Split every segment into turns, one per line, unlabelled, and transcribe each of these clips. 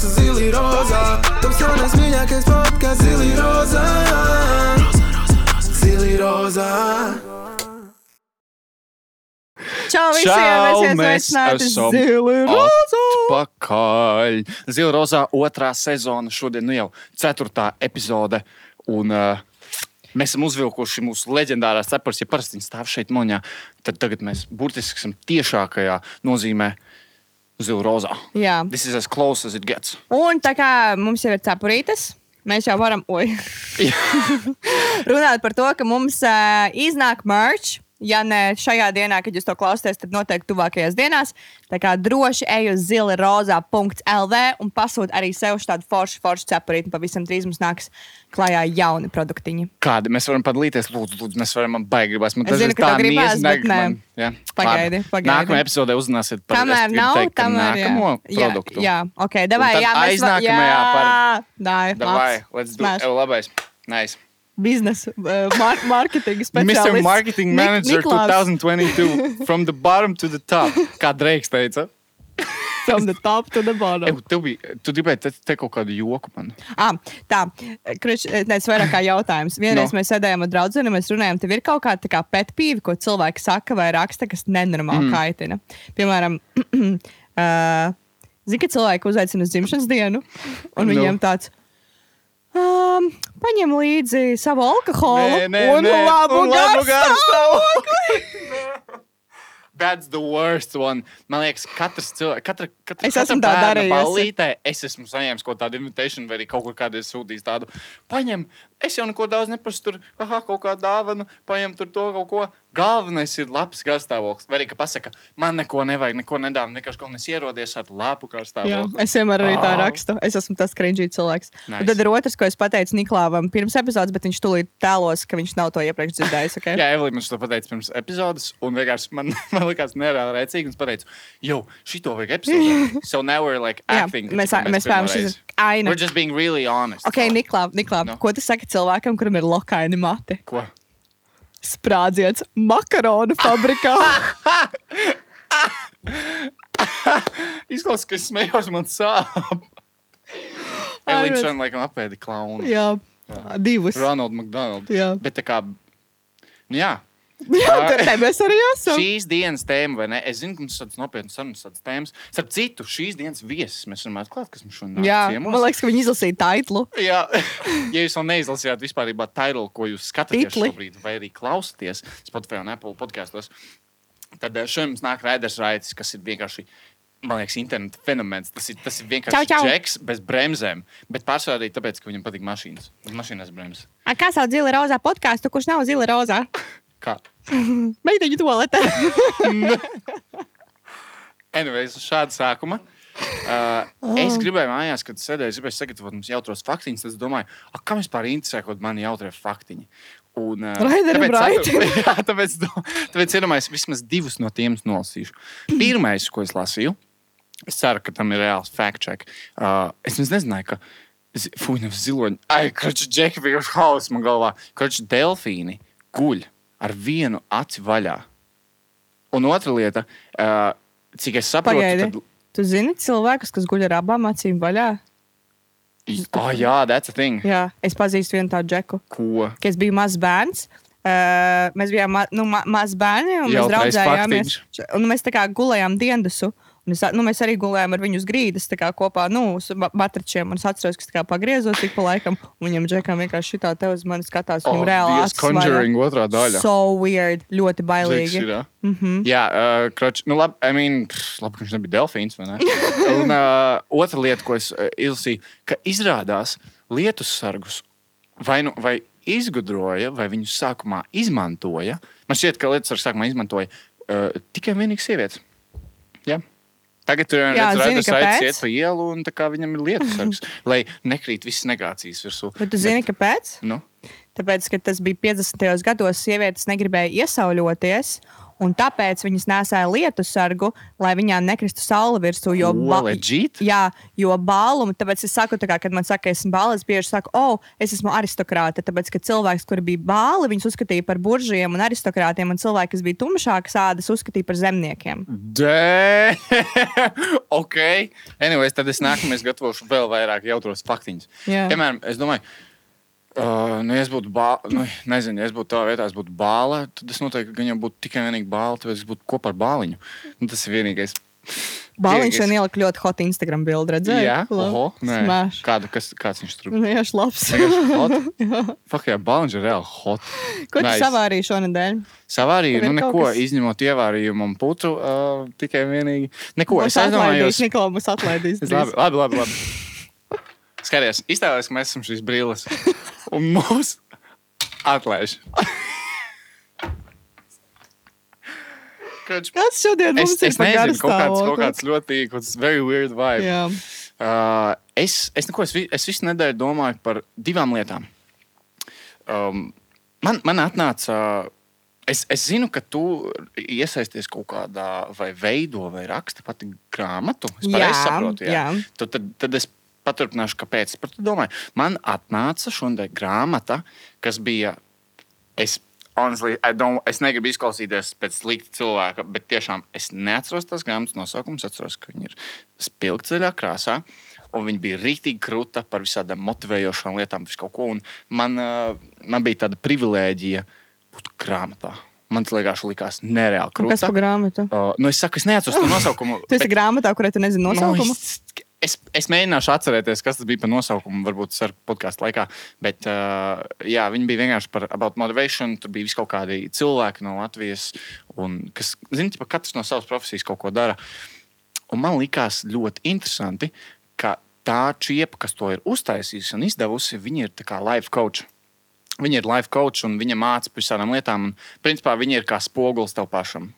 raksta zili rozā. Tavs jaunais mīļākais podkāsts zili rozā. Zili rozā.
Čau visiem!
Čau,
Mēs
mēs
esam
esam
zili rozā!
Pakaļ! Zila rozā otrā sezona, šodien nu jau ceturtā epizode. Un, uh, Mēs esam uzvilkuši mūsu leģendārās cepures. Ja parasti viņi stāv šeit moņā, tad tagad mēs burtiski esam tiešākajā nozīmē zila rozā.
Jā.
This is as close as it gets.
Un tā kā mums jau ir cepurītes, mēs jau varam runāt par to, ka mums uh, iznāk merch. Ja ne šajā dienā, kad jūs to klausāties, tad noteikti tuvākajās dienās. Tā kā droši ej uz zilarozā.lv un pasūti arī sev tādu foršu, foršu cepurīti. Pavisam drīz mums nāks klajā jauni produktiņi.
Kādi mēs varam padalīties? Lūdzu, lūdzu mēs varam, gribās. Man dažreiz tā
gribās, bet nē.
man- jā.
Pagaidi, pagaidi.
Nākamajā epizodē uzzināsiet par
Kamēr nav,
teikt, ka
tamēr jā.
nākamo
jā,
produktu.
jā, ok, davai, jā, mēs
aiznākamajā
jā,
par- Davai,
labs.
let's do it. Labais. Nice.
Biznesa uh, mar marketinga speciālists.
Mr. Marketing
Nik-
Manager
Niklaus.
2022. From the bottom to the top. Kā Dreiks teica.
From the top to the bottom.
Ew, tev bija, tu gribēji te, te kaut kādu joku man.
Ah, tā, kruč, tas vairāk kā jautājums. Vienreiz
No.
mēs sēdējām ar draugu, mēs runājām, tev ir kaut kāda tā kā pet pīve, ko cilvēki saka vai raksta, kas nenormāli mm. kaitina. Piemēram, uh, zini, ka cilvēki uzaicina uz dzimšanas dienu, un
No.
viņiem tāds. Um, paņem līdzi savu alkoholu
Nē, nē,
un
nē.
labu
Un labu
garstāvokli.
That's the worst one. Man liekas, katrs cilvēks, katra, katra,
Es esmu tā
bērna
darījusi.
ballītē, es esmu saņēmis kaut kādu invitāciju, vai arī kaut kur kādreiz sūtījis tādu. Paņem, es jau neko daudz neprasu, tur aha, kaut kādu dāvanu, paņem tur to kaut ko. Galvenais ir labs garstāvoklis. Vai arī, ka pasaka, man neko nevajag, neko nedāvā, vienkārši kaut kas ierodies ar labu
Jā,
garstāvokli.
es vienmēr arī tā rakstu. Es esmu tas cringy cilvēks.
Nice.
Nice. Tad ir otrs, ko es pateicu Niklāvam pirms epizodes, bet viņš tūlīt tēlos, ka viņš nav to iepriekš dzirdējis. Okay?
Jā, Evelīna man to pateica pirms epizodes, un vienkārši man, man likās nereāli rēcīgi. un Es pateicu, jo, šito vajag epizodē. So now we're like
Jā,
acting. ka,
mēs, mēs spējam šis aina.
We're just being really honest.
Ok, Niklā, Niklā
No.
ko tu saki cilvēkam, kuram ir lokaini mati?
Ko?
Sprādziens makaronu fabrikā.
Izklausās, ka es smējos, man sāp. Elīna šodien laikam apēdi klaunu.
Jā, divus.
Ronald McDonald.
Jā.
Bet tā kā, nu jā,
Jā, tur mēs arī esam.
šīs dienas tēma, vai ne? Es zinu, ka mums ir tādas nopietnas sarunas, tādas tēmas. Starp citu, šīs dienas viesis mēs varam atklāt, kas mums šodien nāk
Jā,
ciemos.
man liekas, ka viņi izlasīja taitlu.
Jā, ja jūs vēl neizlasījāt vispār titulu, ko jūs skatāties
Titli.
šobrīd, vai arī klausāties Spotify un Apple podkastos, tad eh, šodien mums nāk Raiders Raits, kas ir vienkārši. Man liekas, interneta fenomens. Tas ir, tas ir vienkārši džeks bez bremzēm. Bet pārsvarā arī tāpēc, ka viņam patīk mašīnas. Uz mašīnas bremzes.
A, Kā sauc zila rozā podkāstu, kurš nav zila rozā?
Kā?
Meitiņu toaletē.
Anyways, šāda sākuma. Uh, es gribēju mājās, kad sēdēju, gribēju sagatavot mums jautros faktiņus. Tad es domāju, kam vispār interesē kaut mani jautrie faktiņi. Un, uh, tāpēc,
Raitim.
jā, tāpēc, tāpēc iedomājos, vismaz divus no tiem nolasīšu. Pirmais, ko es lasīju, es ceru, ka tam ir reāls fact check. Uh, es nezināju, ka. Nevis ziloņi. Ai, kračs, džeki, bija hauss man galvā. Kračs, delfīni guļ ar vienu aci vaļā. Un otra lieta, uh, cik es saprotu,
Pagaidi.
tad
Tu zini cilvēkus, kas guļ ar abām acīm vaļā?
Oh, jā, that's a thing.
Jā, es pazīstu vienu tādu džeku.
Ko?
kad es biju mazs bērns. Uh, mēs bijām ma nu, ma mazi bērni, un mēs
Jautrais
draudzējāmies. Un mēs tā kā gulējām diendusu. Un es, nu, mēs arī gulējām ar viņu uz grīdas tā kā kopā nu, uz ma- matračiem. Un es atceros, ka kā pagriezos ik pa laikam. Un viņam džekam vienkārši šitā te uz mani skatās. Viņam reāli
Dievs,
acis vaļā.
Conjuring otrā daļa.
So weird, ļoti bailīgi.
ir, jā, mm -hmm. jā uh, kroč, nu, labi, I mean, pff, labi, ka viņš nebija delfīns. vai ne? Un uh, otra lieta, ko es uh, izlasīju, ka izrādās lietus sargus vai, nu, vai izgudroja, vai viņus sākumā izmantoja. Man šķiet, ka lietus sargus sākumā izmantoja uh, tikai vienīgi sievietes. Jā. Tagad tur ir
Jā, zini,
redzams, ka viņš iet pa ielu, un tā kā viņam ir lietus sargs, lai nekrīt visas negācijas virsū.
Bet tu zini, kāpēc?
Nu,
Tāpēc, ka tas bija 50. gados, sievietes negribēja iesauļoties. Un tāpēc viņas nesāja lietu sargu, lai viņām nekristu saule virsū. Jo,
legit?
jā, jo bālumu, tāpēc es saku, tā kā, kad man saka, ka esmu bālis, bieži saku, oh, es esmu aristokrāte. Tāpēc, ka cilvēks, kur bija bāli, viņus uzskatīja par buržiem un aristokrātiem, un cilvēki, kas bija tumšākas ādas, uzskatīja par zemniekiem.
Dē, ok. Anyways, tad es nākamais gatavošu vēl vairāk jautros faktiņus.
Jā.
Piemēram, es domāju, uh, nu, ja es būtu bāla, nu, nezinu, ja es būtu tā vietā, es būtu bāla, tad es noteikti jau būtu tikai vienīgi bāla, tad es būtu kopā ar bāliņu. Nu, tas ir vienīgais.
Bāliņš šodien ielika ļoti hot Instagram bildi, redzēji?
Jā, oho, nē.
Smash.
Kādu, kas, kāds viņš tur
Nu, Jā, labs.
Vienkārši hot. Fuck, jā, bāliņš ir reāli hot.
Ko tu
Nice.
savārīji šonadēļ?
Savārīju, nu neko,
kas?
izņemot ievārījumu un putu, uh, tikai vienīgi. Neko, es
Būs atlaidīs,
aizdomājos.
Nikola.
Es
drīz.
Labi, labi, labi. labi. Skaties, iztēlojies, ka mēs esam šīs brilles. Un mūs atlaiž. Kač,
Kāds šodien
Es,
mums ir
es nezinu, kaut kāds, kaut kāds ļoti kaut kāds very weird vibe.
Jā.
Uh, es, es, neko, es, es visu nedēļu domāju par divām lietām. Um, man, man atnāca. Es, es zinu, ka tu iesaisties kaut kādā vai veido vai raksta pati grāmatu. Es pareizi
Jā,
saprotu, jā.
jā.
Tu, tad, tad es paturpināšu, kāpēc. Par to domāju. Man atnāca šodien grāmata, kas bija. Es, honestly, I don't- es negribu izklausīties pēc slikta cilvēka, bet tiešām es neatceros tās grāmatas nosaukumus. Es atceros, ka viņi ir spilgtceļā krāsā. Un viņa bija rīktīgi krūta par visādām motivējošām lietām, visu kaut ko. Un Man, uh, man bija tāda privilēģija būt grāmatā. Man tas liekas, likās nereāli
Un Kas par grāmatu?
Uh, nu, es saku, es neatceros to nosaukumu.
Tu esi
bet-
grāmatā, kurai tu nezini nosaukumu?
Nu, es, es, es mēģināšu atcerēties, kas tas bija par nosaukumu, varbūt ar podkāstu laikā. Bet uh, jā, viņi bija vienkārši par about motivation. Tur bija kaut kādi cilvēki no Latvijas, un, kas, zini, ka katrs no savas profesijas kaut ko dara. Un man likās ļoti interesanti, ka tā čiepa, kas to ir uztaisījusi un izdevusi, viņa ir kā life coach. Viņa ir life coach un viņa māca par visādām lietām. Un, principā viņa ir kā spogulis tev pašam.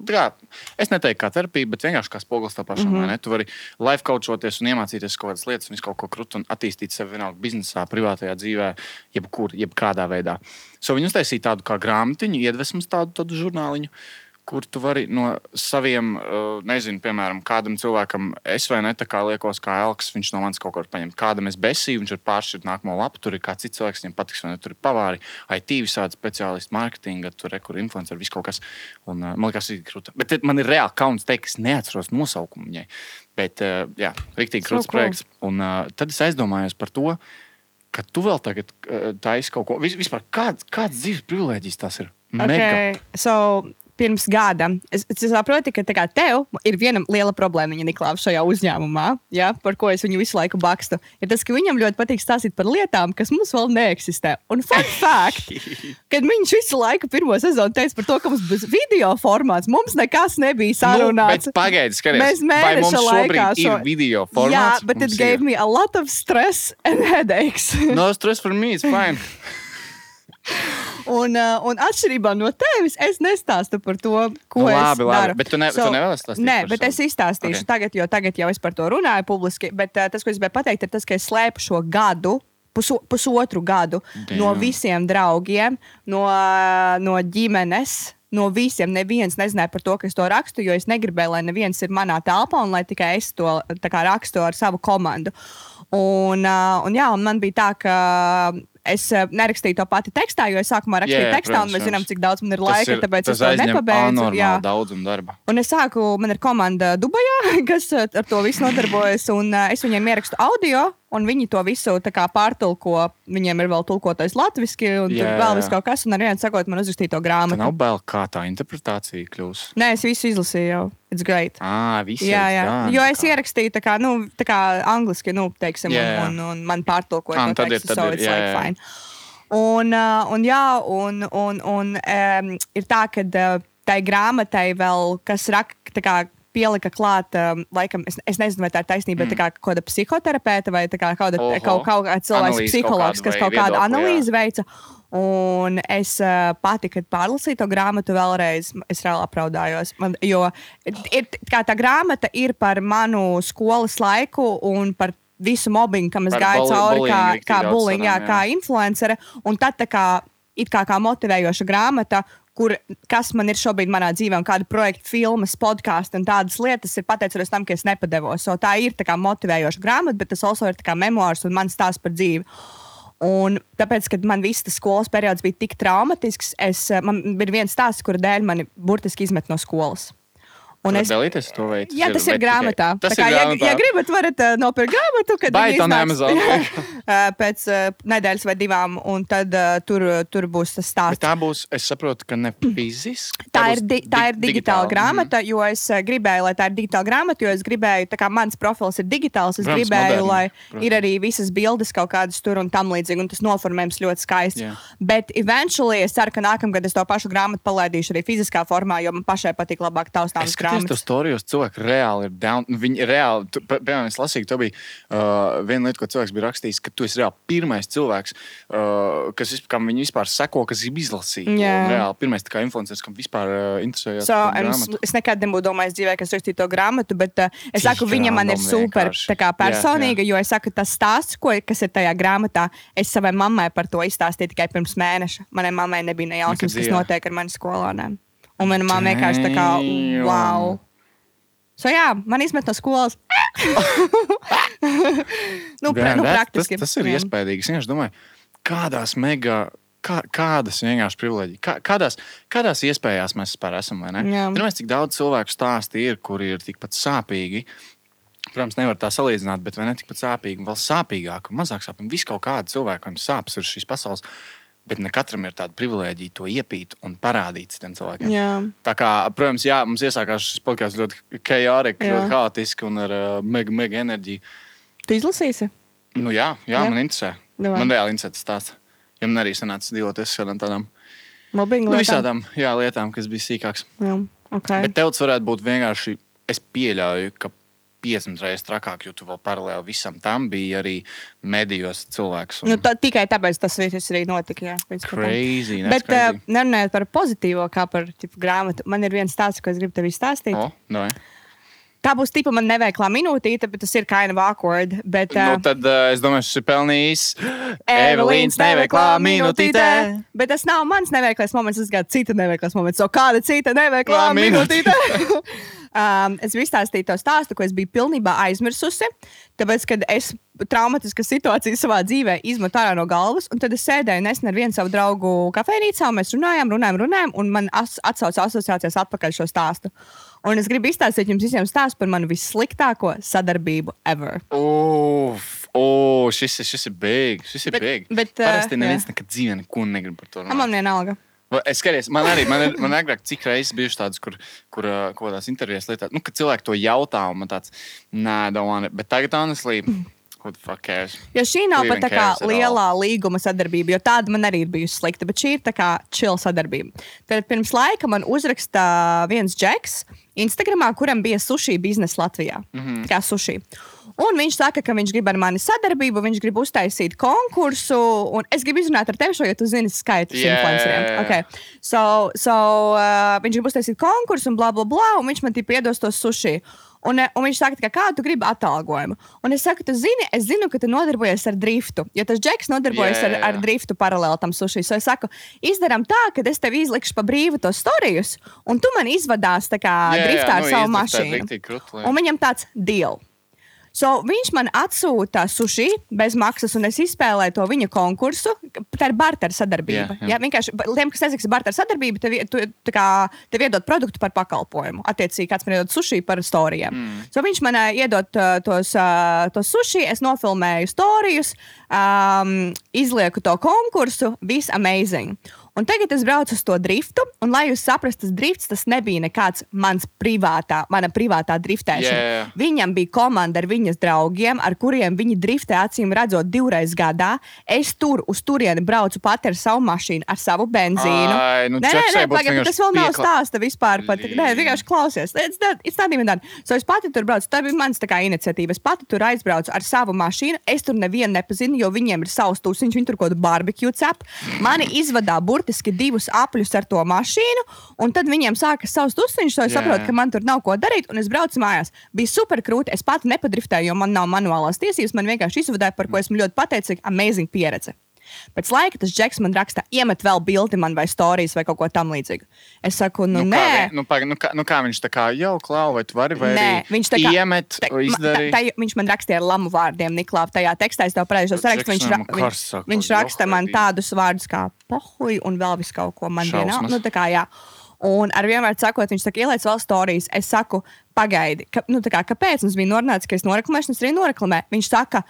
Tā Kā, es neteiktu, kā terapija, bet vienkārši kā spogulis tev pašam. Mm -hmm. Tu vari life coachoties un iemācīties kaut kādas lietas, un kaut ko krūt un attīstīt sevi vienalga biznesā, privātajā dzīvē, jebkur, jebkādā veidā. So viņi uztaisīja tādu kā grāmatiņu, iedvesmas tādu, tādu žurnāliņu. Kur tu vari no saviem, uh, nezinu, piemēram, kādam cilvēkam, es vai ne tā kā liekos, kā Elks, viņš no manis kaut ko var paņemt. Kādam es besīju, viņš ir pāršķirt nākamo lapu, tur ir kāds cits cilvēks, viņam patiks, vai ne, tur ir pavāri, IT visādi speciālisti, mārketinga, tur ir kur influenceri, viss kaut kas. Un, uh, man liekas, tas ir krūti. Bet te- man ir reāli kauns teikt, es neatceros nosaukumu viņai. Bet, jā, rīktīgi
So
krūts
cool.
projekts. Un tad es aizdomājos par to, ka tu vēl tagad taisi kaut ko. Vis, vispār, kāds, kāds dzīves privilēģis tas ir? Mega.
Okay. So, pirms gada es, es saprotu, ka kā tev ir viena liela problēma Niklāva šajā uzņēmumā, ja, par ko es viņu visu laiku bakstu. Ir tas, ka viņam ļoti patīk stāstīt par lietām, kas mums vēl neeksistē. Un fun fact, kad viņš visu laiku pirmo sezonu teica par to, ka mums būs video formāts, mums nekas nebija sarunāts.
Nu, bet pagaidi, skaties,
Mēs mēneša laikā
ir
šo-
video
Jā,
formāts?
but it gave
ir.
me a lot of stress and headaches.
No stress for me, it's fine.
Un, uh, un atšķirībā no tevis, es nestāstu par to, ko
Nu,
es
labi, labi,
daru.
bet tu ne- tu nevēlies stāstīt
Nē, bet
savu?
es izstāstīšu
Ok.
okay. tagad, jo tagad jau es par to runāju publiski. Bet uh, tas, ko es gribēju pateikt, ir tas, ka es slēpu šo gadu. Puso, pusotru gadu
Damn.
no visiem draugiem, no, uh, no ģimenes, no visiem. Neviens nezināja par to, ka es to rakstu, jo es negribēju, lai neviens ir manā telpā un lai tikai es to kā, rakstu ar savu komandu. Un, uh, un, jā, un man bija tā, ka es uh, nerakstīju to pati tekstā, jo es sākumā rakstīju
Jā, jā,
tekstā, un
protams,
mēs zinām, cik daudz man ir laika, tāpēc
tas
es to nepabeidzu. Jā.
daudzumu darba.
Un es sāku, man ir komanda Dubajā, kas uh, ar to visu nodarbojas, un uh, es viņiem ierakstu audio, un viņi to visu tā pārtulko. Viņiem ir vēl tulkotais latviešu, un
Jā,
tur vēl viss kaut kas, un ar vienu sakot, man uzrakstīja to
Tā
grāmatu.
nav bail, kā tā interpretācija kļūs.
Nē, es visu izlasīju jau. It's great.
Ah, viss
Jā, jā.
gan,
Jo es ierakstīju tā kā, nu, tā kā angliski, nu, teiksim,
Jā, jā.
un, un, un man pārtulkoja
Ah,
to
ir-
tekstu, so
ir,
it's
jā,
like
jā.
fine. Un, un, jā, un, un, un um, ir tā, ka tai grāmatai vēl kas raksta, pielika klāt, um, laikam, es, es nezinu, vai tā ir taisnība, mm. tā kā kaut kāda psihoterapeita vai kā kaut,
Oho.
kaut, kaut kāds cilvēks,
Analīze kaut
psihologs,
kādu
kas kaut kādu
viedokli, jā.
analīzi veica. Un es uh, pati, kad pārlasīju to grāmatu vēlreiz, es reāli apraudājos. Man, jo ir, tā grāmata ir par manu skolas laiku un par visu mobbingu, kam es
Par
gāju cauri, kā, kā jā. kā influencere. Un tad tā kā, it kā, kā motivējoša grāmata, kur, kas man ir šobrīd manā dzīvē, un kāda projekta, filmas, podkāstu un tādas lietas ir pateicoties tam, ka es nepadevos. So, tā ir tā kā motivējoša grāmata, bet tas also ir kā memoārs un mans stāsts par dzīvi. Un tāpēc, kad man viss tas skolas periods bija tik traumatisks, es, eh, man bija viens stāsts, kura dēļ mani burtiski izmet no skolas. Un es,
dalīties to veidu?
Jā, tas ir grāmatā.
Tas
Tā kā,
ir
ja,
grāmatā.
ja gribat, varat uh, nopirkt grāmatu, kad
on
iznāks,
Amazon.
uh, pēc uh, nedēļas vai divām, un tad uh, tur, tur būs tas
Bet
stāsts.
tā būs, es saprotu, ka ne fiziski.
Tā ir,
būs
di tā ir
di-
digitāla
digitāli.
grāmata, jo es gribēju, lai tā ir digitāla grāmata, jo es gribēju, tā kā mans profils ir digitāls, es
Protams,
gribēju,
moderni,
lai
protams.
ir arī visas bildes kaut kādas tur un tam līdzīgi, un tas noformējums ļoti skaists.
Jā.
Bet eventually es ceru, ka nākamgad es to pašu grāmatu palaidīšu arī fiziskā formā, jo man pašai patīk labāk
Es
taustāmas grāmatas.
storijos cilvēki reāli ir down. Viņi reāli, tu- pi- piemēram, es lasīju, ka bija uh, viena lieta, ko cilvēks bija rakstījis, ka tu esi reāli pirmais cilvēks, uh, kas kam viņi vispār seko, kas izlasīt.
Jā.
Un Reāli pirmais kā influenceris, kam vispār uh, interesējas.
So, es, es nekad nebūtu domājis dzīvē, ka es rakstīju to grāmatu, bet uh, es saku, viņa man ir super kā, personīga, jo es saku, tas stāsts, ko, kas ir tajā grāmatā, es savai mammai par to izstāstīju tikai pirms mēneša. Manai mammai nebija ne jausmas, kas notiek ar mani skolāniem. Un mana mamma vienkārši tā kā,
Damn.
wow. So, jā, man izmet no skolas. nu, pra, nu,
tas,
praktiski.
tas ir iespaidīgi. Es domāju, kādās mega. Kā, kādas vienkārši privileģijas, kā, kādās, kādās iespējās mēs vispār esam? Pirmais, cik daudz cilvēku stāsti ir, kuri ir tikpat sāpīgi. Protams, nevar tā salīdzināt, bet vai ne tikpat sāpīgi, vēl sāpīgāk, mazāk sāpīgi. Vis kaut kāda cilvēkam sāpes ir šīs pasaules, bet ne katram ir tāda privilēģija to iepīt un parādīt citiem cilvēkiem.
Jā.
Tā kā, protams, jā, mums iesākās šis podkāsts ļoti chaotiski,
Jā.
ļoti haotiski un ar uh, mega, mega enerģiju.
Tu izlasīsi?
Nu, jā, jā,
Jā.
man interesē.
Davai.
Man reāli interesē tas stāsts. Ja man arī sanāca dzīvoties ar tādām
Mobbingu
nu, visādām jā, lietām, kas bija sīkākas.
Jā, okay.
Bet tev tas varētu būt vienkārši, es pieļauju, ka 50 reizes trakāk, jo tu vēl paralēli visam tam biji arī medijos cilvēks. un
Nu, tā, tikai tāpēc tas viss arī notika. Jā.
Crazy,
Bet uh,
crazy.
nerunājot par pozitīvo, kā par tipu, grāmatu, man ir viens stāsts, ko es gribu tev izstāstīt.
O, no,
Tā būs tipa man neveiklā minūtīte, bet tas ir kind of awkward. Bet, uh,
nu, tad uh, es domāju, šis ir pelnījis
Evelīnas neveiklā minūtīte. Bet tas nav mans neveiklais moments, tas ir cita neveiklais moments. So kāda cita neveiklā
Klā
minūtīte? um, es visu stāstīju to stāstu, ko es biju pilnībā aizmirsusi. Tāpēc, kad es traumatisku situāciju savā dzīvē izmetu ārā no galvas, un tad es sēdēju nesen ar vienu savu draugu kafejnīcā, un mēs runājām, runājām, runājām, un man as atsauca asociācijas atpakaļ šo stāstu. Un es gribu izstāstīt jums visiem stāstu par manu vissliktāko sadarbību ever.
Uf, oh, šis, šis ir big. Šis ir
uh,
Parasti neviens
jā.
nekad dzīvē neko negrib par to.
A, Man
runāt.
vienalga.
Es skatos, man arī man ir, man agrāk cik reizes bijušas tādas, kur, kur kaut kādās intervijās lietā, nu, kad cilvēki to jautā, un man tāds, nē, domāju, bet tagad, honestly, what the fuck cares?
Jo šī nav pat tā kā lielā līguma sadarbība, jo tāda man arī ir bijusi slikta, bet šī ir tā kā chill sadarbība. Tad pirms laika man uzraksta viens džeks Instagramā, kuram bija sushi biznesa Latvijā. Mm. -hmm. Kā sushi. Un viņš saka, ka viņš grib ar mani sadarbību, viņš grib uztaisīt konkursu. un Es gribu izrunāt ar tevi šo, jo tu zini skaitus
Jā,
influenceriem. Okay. So, so, uh, viņš grib uztaisīt konkursu un bla, bla, bla, un viņš man tie piedos to sushi. Un, eh, un viņš saka, ka kā tu gribi atalgojumu. Un es saku, tu zini, es zinu, ka tu nodarbojies ar driftu. Jo tas džeks nodarbojas
Jā,
ar, ar driftu paralēli tam sushi. So es saku, izdarām tā, ka es tev izlikšu pa brīvu tos storijus, un tu man izvadās kā
Jā, jā,
driftā ar
nu,
savu mašīnu. Un viņam tāds deal. So, viņš man atsūta sushi bez maksas, un es izspēlēju to viņa konkursu. Tā ir barter sadarbība.
Jā, jā.
Jā, vienkārši tiem, kas nezina, kas ir barter sadarbība, tev, tu, kā, tev iedod produktu par pakalpojumu. Attiecīgi, kāds man iedod sushi par storijiem. Mm. So, viņš man ā, iedod ā, tos, ā, tos sushi, es nofilmēju storijus, um, izlieku to konkursu, viss amazing. Un tagad es braucu uz to driftu, un, lai jūs saprastu, tas drifts tas nebija nekāds mans privātā, mana privātā driftēšana.
Jā.
Viņam bija komanda ar viņas draugiem, ar kuriem viņi driftē acīm redzot divreiz gadā. Es tur uz turieni braucu pati ar savu mašīnu, ar savu benzīnu.
Ai, nu,
nē, nē, nē, pagaid, tas vēl nav
piekla-
stāsta vispār. Pat, nē, vienkārši klausies. It's not, it's done. So es pati tur braucu. Tā bija mans kā iniciatīva. Es pati tur aizbraucu ar savu mašīnu. Es tur nevienu nepazinu, jo viņiem ir savs tūsiņš, viņi tur kaut kādu barbecue cep. Mani izvadā burtiski divus apļus ar to mašīnu, un tad viņiem sākas savs tūsiņš. So es
Jā,
saprotu, ka man tur nav ko darīt, un es braucu mājās. Bija super krūti. Es pati nepadriftēju, jo man nav manuālās tiesības. Man vienkārši izvadīja, par ko esmu ļoti pateicīga. Amazing pieredze. Pēc laika tas džeks man raksta, iemet vēl bildi man vai stāstījis vai kaut ko tamlīdzīgu. Es saku, nu,
Nu,
nē.
kā, vi- nu, paga, nu, kā, nu, kā viņš tā kā jau klau, vai tu vari, vai
Nē, viņš tā kā
iemet,
ma-
izdarīja.
ta- ta- Viņš man rakstīja ar lamu vārdiem, Niklāp, tajā tekstā. Es tev pareizi sarakstu. Viņš, ra viņš, viņš raksta man tādus vārdus kā pohuj un vēl visu kaut ko man vienā.
Šausmas.
Nu, tā kā, jā. Un ar vienmēr sakot, viņš saka, ieliec vēl stāstījis. Es saku, pagaidi, ka, nu, tā kā, kāpēc mums bija norunāts, ka es noreklamēšu, un es arī noreklamēju. Viņš saka,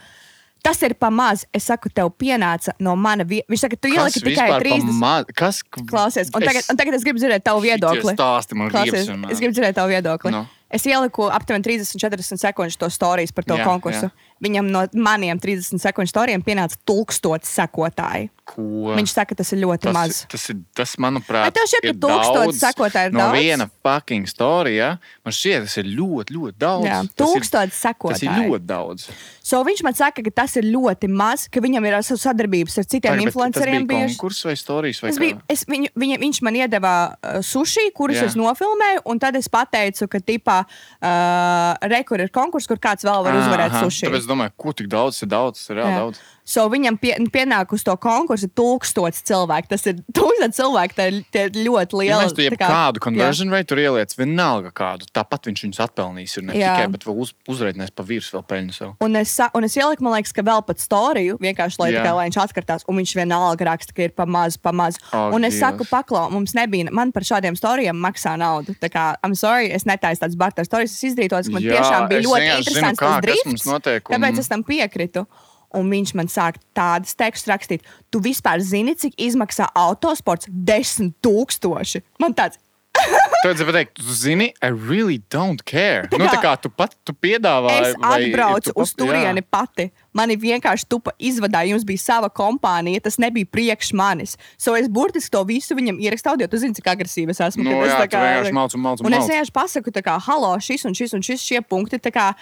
tas ir pamaz. Es saku, tev pienāca no mana vieta. Viņš saka, tu ieliki tikai 30.
Ma... Kas?
Klausies, un tagad, un tagad es gribu dzirdēt tavu viedokli.
Stāsti man
Klausies,
gribas.
es gribu dzirdēt tavu viedokli.
Nu.
Es ieliku aptuveni 30-40 sekundžu to stāstu par to
Jā,
konkursu.
jā.
Viņam no maniem 30 sekundžu stāstiem pienāca tūkstoši sekotāji.
Ko?
Viņš saka, tas ir ļoti
tas,
maz.
tas, ir, tas, manuprāt,
Vai tev šķiet, ka
daudz
sekotāji ir
no
daudz?
viena fucking storija. Man šķiet, tas ir ļoti, ļoti daudz.
Jā, tūkstoši
Tas ir
sekotāji.
ļoti daudz.
So viņš man saka, ka tas ir ļoti maz, ka viņam ir sadarbības ar citiem
Tagad,
influenceriem.
Tas bija
bieži.
konkurss vai storijas? Vai
biju, es viņu, viņa, viņš man iedeva uh, sushi, kurus
Jā.
es nofilmēju, un tad es pateicu, ka, tipā, uh, re, kur ir konkurss, kur kāds vēl var uzvarēt
Aha,
sushi.
Domāju, ko tik daudz, ir daudz, ir reāli
Jā.
daudz.
So viņam pie, pienāk uz to konkursu tūkstots cilvēku. Tas ir tūkstots cilvēku, tā ir, tie ir ļoti
Ja
liela.
mēs tur jebkādu conversion rate tur ieliec, vienalga kādu, tāpat viņš viņus atpelnīs. Ir ne
Jā.
tikai, bet vēl uz, uzreidinās pa virsmu vēl peļņu sev.
Un es, un es ieliku, man liekas, ka vēl pat storiju, vienkārši lai, tikai, lai viņš atkartās, un viņš vienalga raksta, ka ir pa maz, pa maz.
Ak,
un es
Dievs.
saku, paklau, mums nebija, man par šādiem storijiem maksā naudu. Tā kā, I'm sorry, es netaisu tādas barteru storijas, es izdarīju to, man
Jā,
tiešām bija ļoti
zinu,
interesants
kā,
tas drifts.
notiek, un-
Tāpēc es tam piekritu. Un viņš man sāk tādas tekstus rakstīt. Tu vispār zini, cik izmaksā autosports? Desmit tūkstoši. Man tāds,
Tad es pateicu, tu zini, I really don't care.
Tā
Nu, tā
kā-
kā tu pat tu piedāvāji.
Es atbraucu
tu
uz turieni
jā.
pati. Mani vienkārši tupa izvadīja. Jums bija sava kompānija, tas nebija priekš manis. So es burtiski to visu viņam ierakstu audio. Tu zini, cik agresīvi es esmu.
Nu,
es
jā,
tā
tu vienkārši malc un malc un
Un es vienkārši pasaku, tā kā, halo, šis un šis un šis šie punkti. Kā,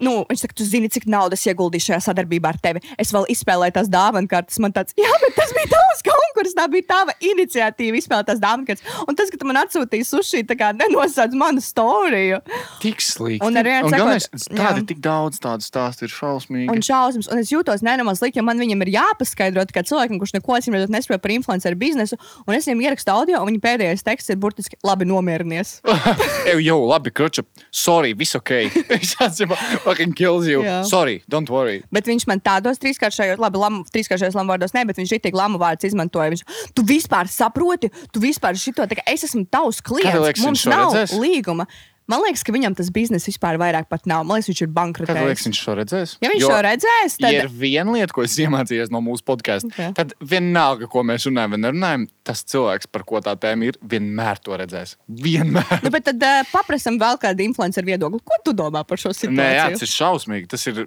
Nu, viņš saka, tu zini, cik naudas ieguldīju šajā sadarbībā ar tevi. Es vēl izspēlēju tās dāvanu kartes. Man tāds, jā, bet tas bija tavs konkurss, tā bija tava iniciatīva izspēlēt tās kartes. Un tas, ka tu man atsūtīji sushi, tā kā nenosauc manu storiju.
Tik slikti.
Un ar vienu
un
sakot,
galvenais, tādi
jā.
tik daudz tādu stāstu ir šausmīgi.
Un šausmas, un es jūtos nenormāli slikti, jo man viņam ir jāpaskaidro, kā cilvēkam, kurš neko acīm redzot nesaprot par influenceru biznesu, un es viņam ierakstu audio, un viņa pēdējais teksts ir burtiski labi nomierinies.
Ej, jau, labi, kroča. Sorry, viss ok. Viņš atzīmē, fucking kills you.
Jā.
Sorry, don't worry.
Bet viņš man tādos trīskāršajos, labi, lamu, trīskāršajos lamu vārdos ne, bet viņš ir tik lamu vārds izmantoja. Viņš, tu vispār saproti, tu vispār šito, tā kā es esmu tavs klients,
liekas,
mums nav
redzēs?
līguma. Man liekas, ka viņam tas bizness vispār vairāk pat nav. Man liekas, viņš ir
Kāda liekas,
bankrotējis.
viņš šo redzēs?
Ja viņš
Jo,
to redzēs, tad
Ja ir viena lieta, ko es iemācījos no mūsu podkāsta,
Ok.
tad vienalga, ko mēs runājam, vai nerunājam, tas cilvēks, par ko tā tēma ir, vienmēr to redzēs. Vienmēr.
Nu, bet tad uh, paprasam vēl kādu influenceru viedokli. Ko tu domā par šo situāciju?
Nē, jā, tas ir šausmīgi. Tas ir.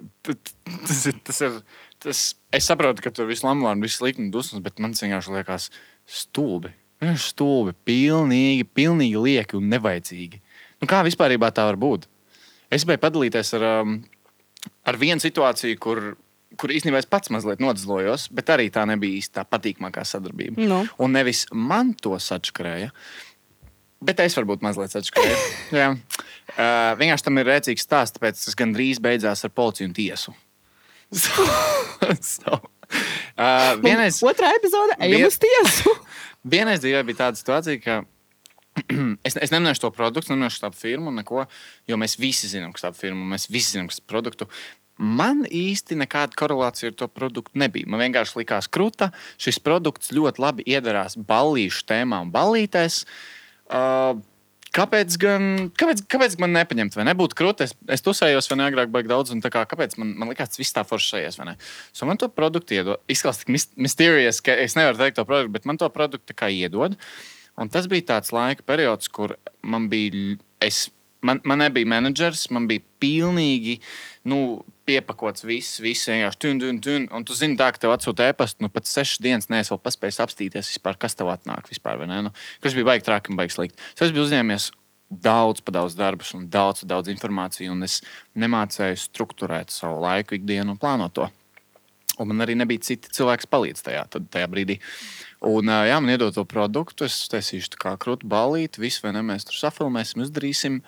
Tas ir, tas ir tas, es saprotu, ka tur viss lamā un viss un dusmas, bet man vienkārši liekas stulbi. Vienkārši stulbi, pilnīgi, pilnīgi lieki un nevajadzīgi. Nu, kā vispār tā var būt? Es gribēju padalīties ar, um, ar vienu situāciju, kur, kur īstenībā es pats mazliet nodzlojos, bet arī tā nebija īsti tā patīkamākā sadarbība.
Nu.
Un nevis man to sačakarēja, Bet es varbūt mazliet atšķirēju. Jā. Uh, vienkārši tam ir rēcīgs stāsts, tāpēc tas gandrīz beidzās ar policiju un tiesu. so, so, uh, vienreiz,
Otrā epizode - ejam
Vien-
uz tiesu.
vienreiz dzīvē bija tāda situācija, ka es, es nemanīšu to produktu, nemanīšu tādu firmu, neko, jo mēs visi zinām, kas tā firma, mēs visi zinām, kas tas produktu. Man īsti nekāda korelācija ar to produktu nebija. Man vienkārši likās krūta. Šis produkts ļoti labi iedarās ballīšu tēmā un ballītēs. Uh, Kāpēc gan, kāpēc, kāpēc man nepaņemt, vai nebūtu krūti? Es, es tusējos, vai ne agrāk, baigi daudz, un kā, kāpēc man, man likās, tas viss tā foršējies, vai ne? So man to produktu iedod. Izklausās tik mysterious, ka es nevaru teikt to produktu, bet man to produktu kā iedod. Un tas bija tāds laika periods, kur man bija, es, man, man nebija menedžers, man bija pilnīgi nu, piepakots viss, viss vienkārši tun, tun, tun. Un tu zini, tā, ka tev atsūta e-pasta, nu pat sešas dienas neesi vēl paspējis apstīties, vispār, kas tev atnāk. Vispār, nu, kas bija baigi traki un baigi slikti. Es biju uzņēmies daudz, daudz darbus un daudz, daudz informāciju, un es nemācēju struktūrēt savu laiku, ikdienu un plānot to. Un man arī nebija citi cilvēki, kas palīdz tajā, tad, tajā brīdī. Un, jā, man iedod to produktu, es taisīšu tā kā krūti balīti, visu vai ne, mēs tur safilmēsim, izdarīsim.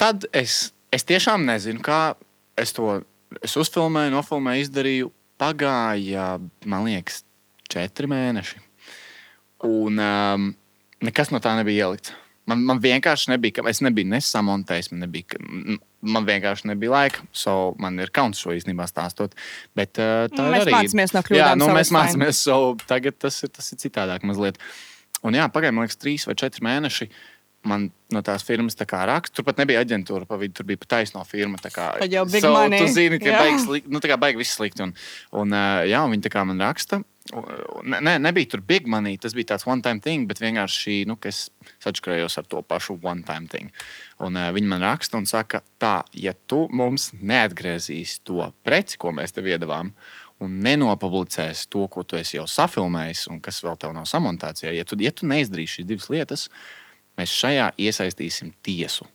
Tad es, es tiešām nezinu, kā es to es uzfilmēju, nofilmēju, izdarīju. pagāja, man liekas, četri mēneši. Un um, nekas no tā nebija ielikts. Man, man vienkārši nebija, es nebiju nesamontējis, man, nebija, man vienkārši nebija laika. So man ir kauns šo īstenībā stāstot. Bet, uh, tā
Nu, mēs
arī.
mācāmies no
Jā,
kļūdām,
nu,
so
mēs mācāmies. So tagad tas ir, tas ir citādāk mazliet. Un jā, pagāja, man liekas, trīs vai četri mēneši. Man no tās firmas tā kā raksta, tur pat nebija aģentūra, pa vidu tur bija pat taisno firma. tā kā-
Tad jau big
so,
money.
Tu zini, ka beigas, slik- nu, tā kā beigas viss slikti. Un, un, jā, un viņi tā kā man raksta. Ne, ne, nebija tur big money, tas bija tāds one-time thing, bet vienkārši nu, es sačakarējos ar to pašu one-time thing. Un, uh, viņi man raksta un saka, tā, ja tu mums neatgriezīs to preci, ko mēs tev iedavām, un nenopublicēsi to, ko tu esi jau safilmējis, un kas vēl tev nav samontēts, ja tu, ja tu neizdarīsi šīs divas lietas, mēs šajā iesaistīsim tiesu.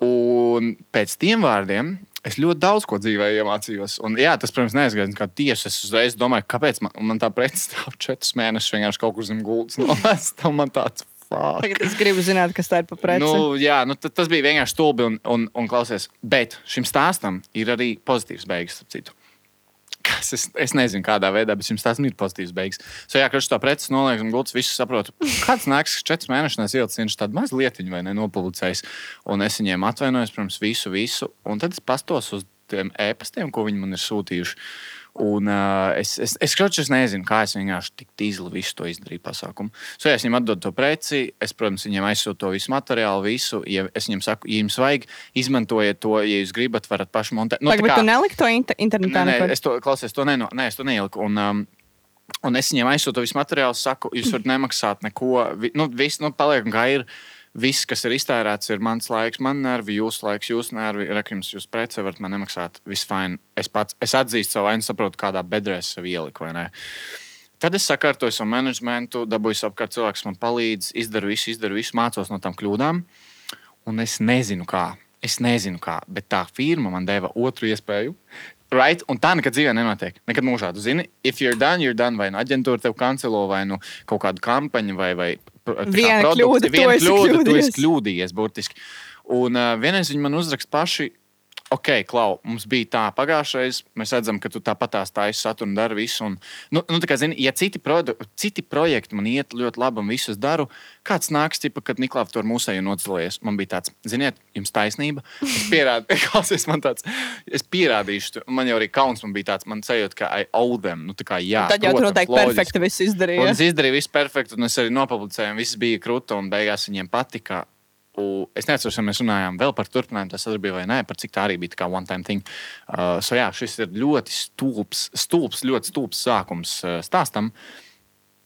Un pēc tiem vārdiem es ļoti daudz ko dzīvē iemācījos. Un, jā, tas, protams, neaizgāja kā tiesa. Es uzreiz domāju, kāpēc man, man tā preci stāv četrus mēnešus vienkārši kaut kur zem gultas. No, man tāds fuck.
Tagad es gribu zināt, kas tā ir par preci.
Nu, jā, nu, ta- tas bija vienkārši stulbi un, un, un klausies. Bet šim stāstam ir arī pozitīvs beigas, ap citu. Kas es, es nezinu, kādā veidā, bet jums tas ir pozitīvs beigas. So, jā, kad šo preci noliek un gultas, visu saprotu. Kāds nāks, četras mēnešus ielicis viņš tādu mazu lietiņu vai nenopublicējis. Un es viņiem atvainojos, protams, visu, visu. Un tad es pastos uz tiem ēpastiem, ko viņi man ir sūtījuši. Un, uh, es, es, es, es, es nezinu, kā es vienkārši tik tīzli visu to izdarīju pasākumu. So, ja es viņiem atdodu to preci, es, protams, viņiem aizsūtu to visu materiālu, visu. Ja es viņiem saku, ja jums vajag, izmantojiet to, ja jūs gribat, varat paši montēt. Nu,
bet
kā-
tu neliki to inter internetā?
Nē, nē, es to klausies, to, neno, nē, es to neieliku. Un, um, un es viņiem aizsūtu visu materiālu, saku, jūs varat nemaksāt neko. Vi, nu, viss, nu, paliek kā ir. Viss, kas ir iztērēts, ir mans laiks, man nervi, jūsu laiks, jūsu nervi. Rekums, jūs preci varat man nemaksāt. Viss fine. Es pats es atzīstu savu vainu, saprotu, kādā bedrē es sev ieliku. Tad es sakārtoju savu menedžmentu, dabūju apkārt cilvēku, kas man palīdz, izdaru visu, izdaru visu, mācos no tām kļūdām. Un es nezinu, kā. Es nezinu, kā, bet tā firma man deva otru iespēju. Right? Un tā nekad dzīvē nenotiek. Nekad mūžā. Tu zini, if you're done, you're done. Vai nu aģentūra tev kancelo, vai nu kaut kāda kampaņa, vai, vai
Viena kļūda,
viena kļūda, tu esi kļūdījies. Burtiski. Un uh, vienreiz viņi man uzrakst paši. Ok, Klau, mums bija tā pagājušais. Mēs redzam, ka tu tāpat taisīs saturu un dari visu. Un, nu, nu, kā, zini, ja citi, produ, citi projekti man iet ļoti labi un visus daru, kāds nāks, tipa, kad Niklaus tur mūsēju nocēlējies. Man bija tāds, ziniet, jums taisnība. Es kāds man tāds, es pierādīšu, man jau arī kauns man bija tāds, man sajūta, ka I owe them. Nu, tā kā, jā,
Tad jau tur noteikti perfekti viss
Un
izdarīja.
es izdarīju visu perfektu, un es arī nopublicēju, un viss bija krūta, un beigās viņiem patika. Un es nezinu, vai mēs runājām vēl par turpinājumu, tas sadarbību vai nē, par cik tā arī bija tā kā one-time thing. Uh, so jā, šis ir ļoti stulbs, stulbs ļoti stulbs sākums uh, stāstam,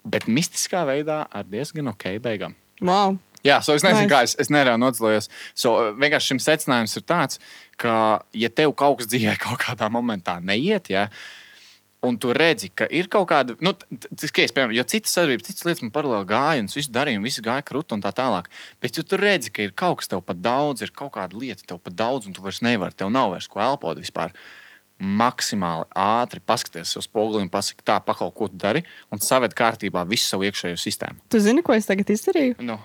bet mistiskā veidā ar diezgan ok beigām.
Wow.
Jā, so es nezinu,
Nice.
kā es, es nereāli nodalījos. So, uh, vienkārši šim secinājums ir tāds, ka, ja tev kaut kas dzīvē kaut kādā momentā neiet, ja, un tu redzi, ka ir kaut kāda, nu, tas ir piemēram, jo citas sadarbības, citas lietas man paralēli gāja, un es visu darīju, un viss gāja krūti un tā tālāk. Bet, ja tu redzi, ka ir kaut kas tev pat daudz, ir kaut kāda lieta tev pat daudz, un tu vairs nevari, tev nav vairs ko elpot vispār. Maksimāli ātri paskaties uz spoguli un pasaki, tā, pakaut, ko tu dari, un saved kārtībā visu savu iekšējo sistēmu.
Tu zini, ko es tagad izdarīju?
Nu,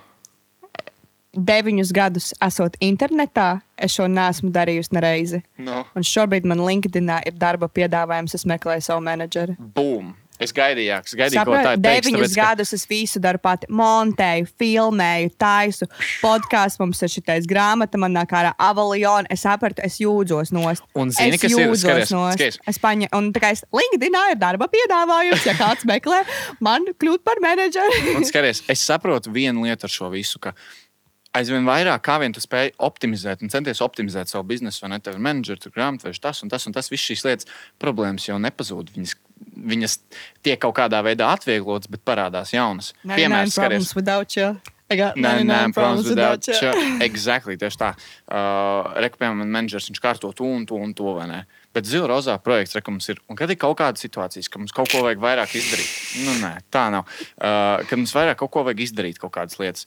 Deviņus gadus esot internetā, es šo neesmu darījusi nereizi.
nu.
Un šobrīd man LinkedInā ir darba piedāvājums, es meklēju savu menedžeru.
Boom! Es gaidīju, es gaidīju, ko
Sapratu,
tā ir.
deviņus gadus es visu daru pati. Montēju, filmēju, taisu. Podkāsts mums ir šitais grāmata, man nāk ārā avaliona. Es sapratu, es jūdzos nost.
Un zini,
es
kas ir? Skaties,
nost.
skaties.
Es paņēmu, un tā kā es LinkedInā ir darba piedāvājums, ja kāds meklē, man kļūt par menedžeri.
Un skaties, es saprotu vienu lietu ar šo visu. ka Aizvien vairāk, kā vien tu spēj optimizēt un centies optimizēt savu biznesu, vai ne? Tev ir menedžers, tur grāmatvežs, tas un tas, un tas visas šīs lietas, problēmas jau nepazūd. Viņas, viņas tiek kaut kādā veidā atvieglotas, bet parādās jaunas.
Piemēram, got
Nē,
99
nē,
problems without you.
Exactly, tieši tā. Uh, Rekomendējam, man menedžers viņš kārto to un to un to, vai ne? Bet zila rozā projekts, re, ka mums ir, un kad ir kaut kāda situācija, ka mums kaut ko vajag vairāk izdarīt, nu nē, tā nav. Uh, kad mums vairāk kaut ko vajag izdarīt, kaut kādas lietas.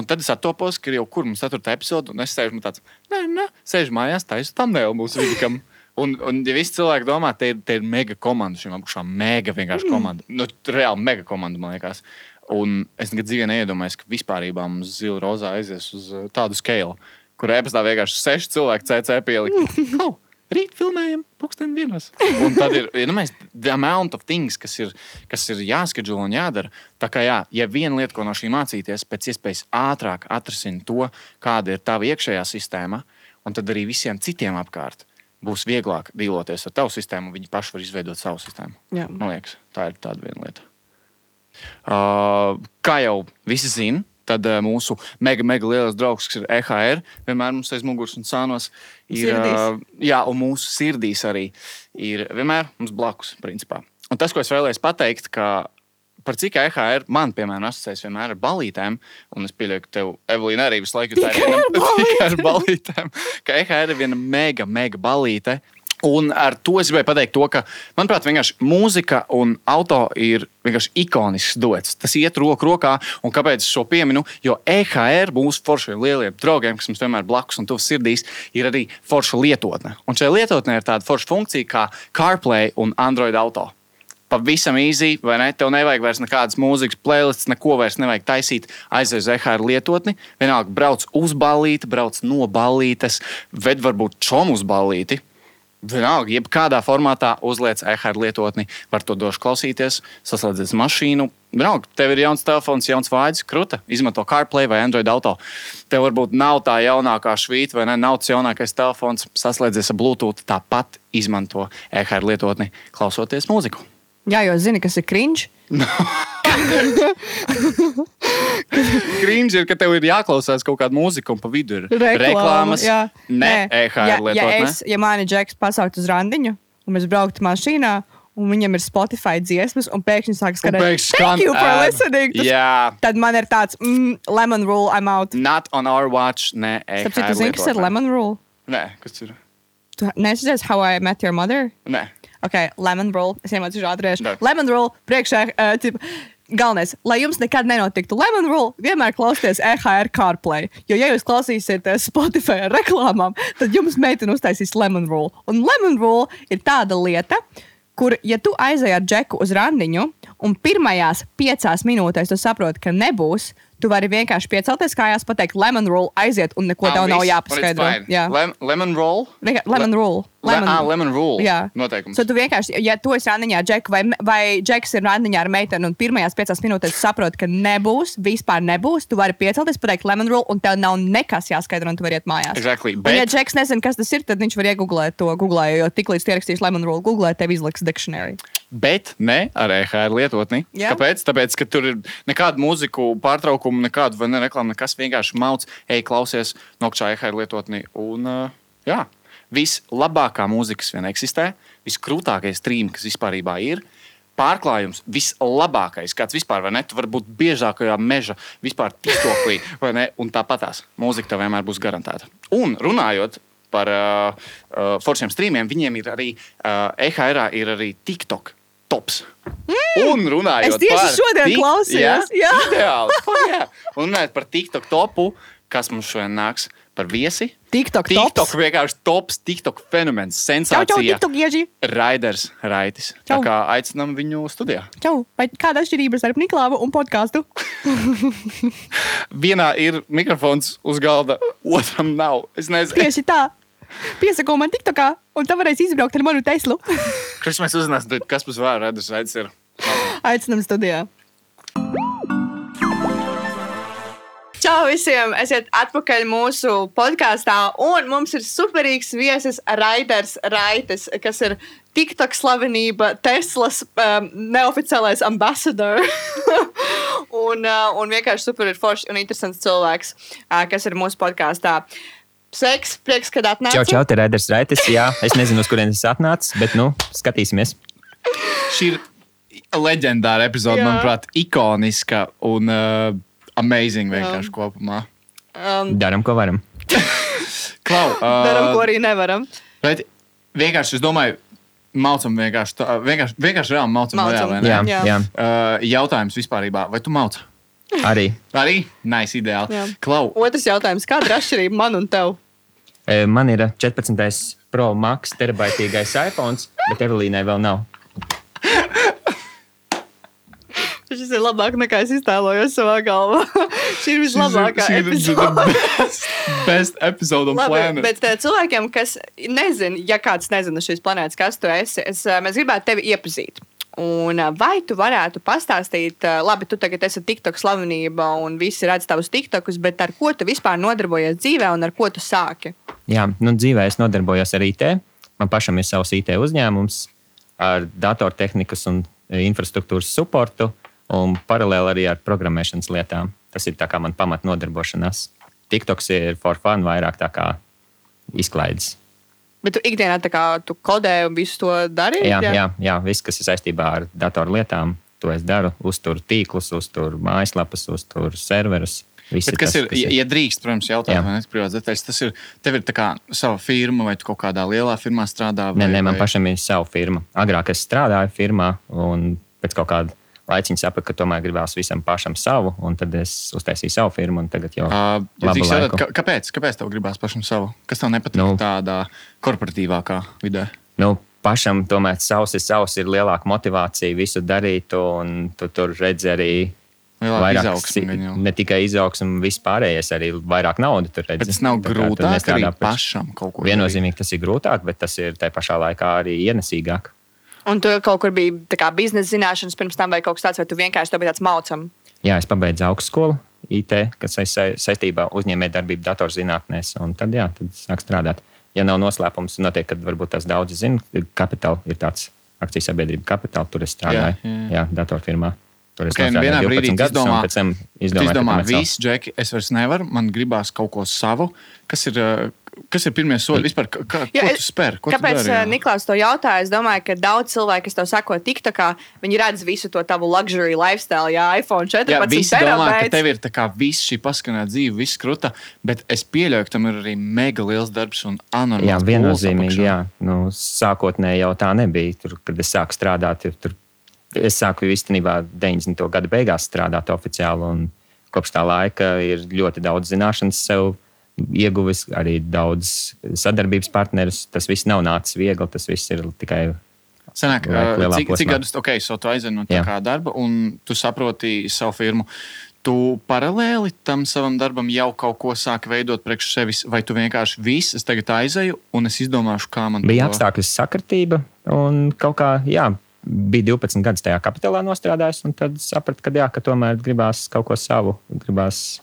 Un tad es atopos, ka jau kur mums ir 4. epizode, un es sēžu tāds, nē, nē, sēžu mājās, taisu tam vēl mūsu vidikam. Un, un ja visi cilvēki domā, te ir, te ir mega komanda, šīm apakšām mega vienkārši komanda. Nu, reāli mega komanda, man liekas. Un es nekad dzīvē neiedomājos, ka vispār mums zila rozā aizies uz uh, tādu skēlu, kur e-pastā vienkārši seši cilvēki CC pielikt. Rīt filmējam, pūksteni vienos. Un tad ir ja, nu, the amount of things, kas ir, kas ir jāskedžula un jādara. Tā kā jā, ja viena lieta, ko no šī mācīties, pēc iespējas ātrāk atrisināt to, kāda ir tava iekšējā sistēma, un tad arī visiem citiem apkārt būs vieglāk dīloties ar tavu sistēmu, un viņi paši var izveidot savu sistēmu.
Jā.
Man liekas, tā ir tāda viena lieta. Uh, kā jau visi zina, tad uh, mūsu mega, mega lielais draugs, kas ir EHR, vienmēr mums aiz muguras un sānos, ir. Uh, jā, un mūsu sirdīs arī ir vienmēr mums blakus, principā. Un tas, ko es vēlējos pateikt, ka par cik EHR man, piemēram, asociējas vienmēr ar balītēm, un es pieļauju, ka tev, Evelīna, arī visu laiku tā ir viena- tikai ar balītēm, ka EHR ir viena mega, mega balīte. Un ar to es gribēju pateikt, to, ka, manuprāt, mūzika un auto ir vienkārši ikonisks dots. Tas iet roku rokā, un kāpēc es šo pieminu? Jo EHR mūsu foršiem lieliem draugiem, kas mums vienmēr blakus un tuvs sirdīs, ir arī forša lietotne. Un šajā lietotnē ir tāda forša funkcija kā CarPlay un Android auto. Pavisam īsi, vai ne? Tev nevajag vairs nekādas mūzikas playlists, neko vairs nevajag taisīt. Aizies uz EHR lietotni, vienalga brauc uz ballīti, brauc no ballītes, ved varbūt čomu uz ballīti. Vienalga, jebkādā formātā uzliec EHR lietotni, var to došu klausīties, saslēdzies mašīnu. Vienalga, tev ir jauns telefons, jauns vārds, krūta, izmanto CarPlay vai Android auto. Tev varbūt nav tā jaunākā švīta vai ne, nav tas jaunākais telefons, saslēdzies ar Bluetooth, tāpat izmanto EHR lietotni, klausoties mūziku.
Jā, jo zini, kas ir cringe.
Grīņš ir, ka tev ir jāklausās kaut kāda mūzika, un pa vidu ir reklāmas.
Jā,
Nē, EHR
ja, ja,
lietotne.
es, ja mani džeks pasaukt uz randiņu, un mēs brauktu mašīnā, un viņam ir Spotify dziesmas, un pēkšņi sākas skanēt,
pēkšņi
Thank you for listening. Tas,
Jā.
Tad man ir tāds, mm, lemon rule, I'm out.
Not on our watch, EHR.
Tāpēc, tu zini, kas ir lemon rule?
Nē, kas ir?
Tu nesadzies How I Met Your Mother?
Nē.
Ok, lemon roll. Es iemācīšu.
Dara.
Lemon roll priekšā. Uh, tip, Galvenais, lai jums nekad nenotiktu lemon roll, vienmēr klausieties EHR CarPlay. Jo, ja jūs klausīsieties Spotify reklāmām, tad jums meitene uztaisīs lemon roll. Un lemon roll ir tāda lieta, kur, ja tu aizej ar džeku uz randiņu, un pirmajās piecās minūtēs tu saproti, ka nebūs, tu vari vienkārši piecelties kājās, pateikt lemon roll, aiziet, un neko tev nav jāpaskaidro. Jā.
Lem, lemon roll?
Vienkār- Lemon rule.
Le, ah, lemon rule.
Jā,
Noteikums.
So tu vienkārši, ja tu esi randiņā ar džeku, vai, vai džeks ir randiņā ar meiteni, un pirmajās piecās minūtēs saproti, ka nebūs, vispār nebūs, tu vari piecelties, pateikt lemon rule, un tev nav nekas jāskaidro, un tu vari iet mājās.
Exactly,
Un, ja
bet-
džeks nezina, kas tas ir, tad viņš var iegūglēt to Google, jo tiklīdz tu ierakstīsi lemon rule Google, tev izliks dictionary.
Bet ne ar EHR lietotni.
Jā.
Kāpēc? Tāpēc, ka tur ir nekāda mūziku pārtraukuma, nekāda ne reklāma, nekas vienkārši mauc, ej, klausies nokšā EHR lietotni. Un, uh, jā, vislabākā mūzika, kas vien eksistē, viskrūtākais streams, kas vispār ir. Pārklājums vislabākais, kāds vispār ir. Tu vari būt biežākajā meža, vispār tistoklī, vai ne? Un tāpatās mūzika tev vienmēr būs garantēta. Un runājot par uh, uh, foršiem streamiem, viņiem ir arī uh, EHR, ir arī TikTok tops. Mm. Un runājot
Es tieši
par
šodien
Tik-
klausījos, jā.
Ideāli. Oh, jā. Un runājot par TikTok topu, kas mums šodien nāks par viesi.
TikTok
TikTok
tops.
vienkārši tops, TikTok fenomens,
Čau, čau,
sensācija.
TikTok ieži.
Raiders Raitis. Tā
Čau.
kā aicinām viņu studijā.
Čau, vai kāda atšķirība starp Niklāvu un podkāstu?
Vienā ir mikrofons uz galda, otram nav. Es nezinu,
Tieši tā. Piesako man TikTokā, un tā varēs izbraukt ar manu Teslu.
kas mēs uzzināsim, kas mums vēl Raiders Raitis ir.
Aicinām studijā. Čau visiem! Esiet atpakaļ mūsu podkāstā. Un mums ir superīgs viesis Raiders Raitis, kas ir TikTok slavenība, Teslas um, neoficiālais ambasadors. un, uh, un vienkārši super ir foršs un interesants cilvēks, uh, kas ir mūsu podkāstā. Sveiks, prieks, kad atnācāt.
Čau, čau, te ir Raiders Raitis. Jā, es nezinu, uz kurienes tas atnācis, bet, nu, skatīsimies.
Šī ir leģendāra epizode,
Jā.
manuprāt, ikoniska un uh, amazing vienkārši kopumā.
Um,
Darām, ko varam.
Klau, uh,
Darām, ko arī nevaram.
Bet vienkārši es domāju, Mācām vienkārši tā, vienkārši, vienkārši reāli mācām.
Maucam.
Reāli, vai ne?
Jā,
Jā.
jā.
Uh, jautājums vispār, vai tu māci?
Arī.
Arī? Nē, nice, ideāli.
Jā.
Klau,
Otrs jautājums. Kāda ir atšķirība man un tev?
E, Man ir 14. Pro Max terabaitīgais iPhone, bet Evelīnai vēl nav.
Šis ir labāk nekā es iztēlojos savā galvā. Šī ir vislabākā epizode.
Best, best episode on
Labi,
planet.
bet uh, cilvēkiem, kas nezina, ja kāds nezina šīs planētas, kas tu esi, es, uh, mēs gribētu tevi iepazīt. Un, vai tu varētu pastāstīt, labi, tu tagad esi TikTok slavenība un visi redz tavus TikTokus, bet ar ko tu vispār nodarbojies dzīvē un ar ko tu sāki?
Jā, nu, dzīvē es nodarbojos ar IT. Man pašam ir savs IT uzņēmums ar datortehnikas un infrastruktūras supportu, un paralēli arī ar programmēšanas lietām. Tas ir kā man pamat nodarbošanās. TikToks ir for fun, vairāk tā kā izklaides.
Bet tu ikdienā tā kā tu kodē un visu to dari?
Jā, jā, jā, viss, kas ir saistībā ar datorlietām, to es daru. Uzturu tīklus, uzturu mājaslapas, uzturu serverus. Viss
Bet kas
tas,
ir, ja, ja drīkst, protams, jautāt,
Jā.
vai ne, privāts detaļas, tas ir, tev ir tā kā sava firma, vai tu kaut kādā lielā firmā strādā? Vai,
Nē, nē, man
vai...
pašam ir sava firma. Agrāk es strādāju firmā, un pēc kaut kāda laiciņa sapratu, ka tomēr gribās visam pašam savu, un tad es uztaisīju savu firmu. Tagad jau
Uh,
labu
drīkst jautāt,
laiku.
kā- kāpēc? Kāpēc tev gribās pašam savu? Kas tev nepatīk
Nu.
tādā korporatīvākā vidē?
nu, pašam tomēr savs ir savs, ir lielāka motivācija visu darīt, un tu tur redzi arī. Vairāk
izaugsme.
Ne tikai izaugsme, vispārējais, arī vairāk naudas tur redzi.
Bet tas nav
kā
grūtāk
nestrādā
arī pašam kaut ko
Viennozīmīgi tas ir grūtāk, bet tas ir tajā pašā laikā arī ienesīgāk.
Un tu kaut kur biji tā kā biznesa zināšanas pirms tam, vai kaut kas tāds, vai tu vienkārši biji tāds maucam?
Jā, es pabeidzu augstskolu IT, kas saistībā ar uzņēmējdarbību datorzinātnēs, un tad, jā, tad sāk strādāt. Ja nav noslēpums, noteikti, kad varbūt tas daudzi zina, kapitāla ir tāds akciju sabiedrība kapitāla, tur es strādāju,
Jā, jā.
jā, datorfirmā. Tur es
Okay, vienā brīdī
12 gadus,
izdomā,
un pēc tam izdomāju,
izdomā,
ka
viss, Džeki, es vairs nevaru, man gribās kaut ko savu. Kas ir, uh, kas ir pirmie soļi vispār? Kā,
Jo
ko tu spēr? Ko tu
Kāpēc
dari, jā?
uh, Niklaus to jautāja? Es domāju, ka daudz cilvēku, kas tev sako, TikTokā, viņi redz visu to tavu luxury lifestyle, jā, iPhone 14.
Jā, visi domā, ka tev ir tā kā viss šī paskanā dzīve, viss krūta, bet es pieļauju, ka tam ir arī mega liels darbs un anormāls.
Jā, viennozīmīgi. Jā. Nu, sākotnēji jau tā nebija. Tur, kad es sāku strādāt, tur, tur, es sāku īstenībā 90. gada beigās strādāt oficiāli. un Kopš tā laika ir ļoti daudz zināšanas sev ieguvis, arī daudz sadarbības partnerus. Tas viss nav nācis viegli, tas viss ir tikai
Senāk, cik, cik gadus okay, so tu aizvedi no tā kā darba, un tu saproti savu firmu. Tu paralēli tam savam darbam jau kaut ko sāki veidot priekš sevis, vai tu vienkārši viss, es tagad aizēju un es izdomāšu, kā man
bija
to-
apstākļu sakritība. Un kaut kā, jā, bija 12 gadus tajā kapitālā nostrādājis, un tad sapratu, ka, jā, ka tomēr gribās kaut ko savu. Gribās,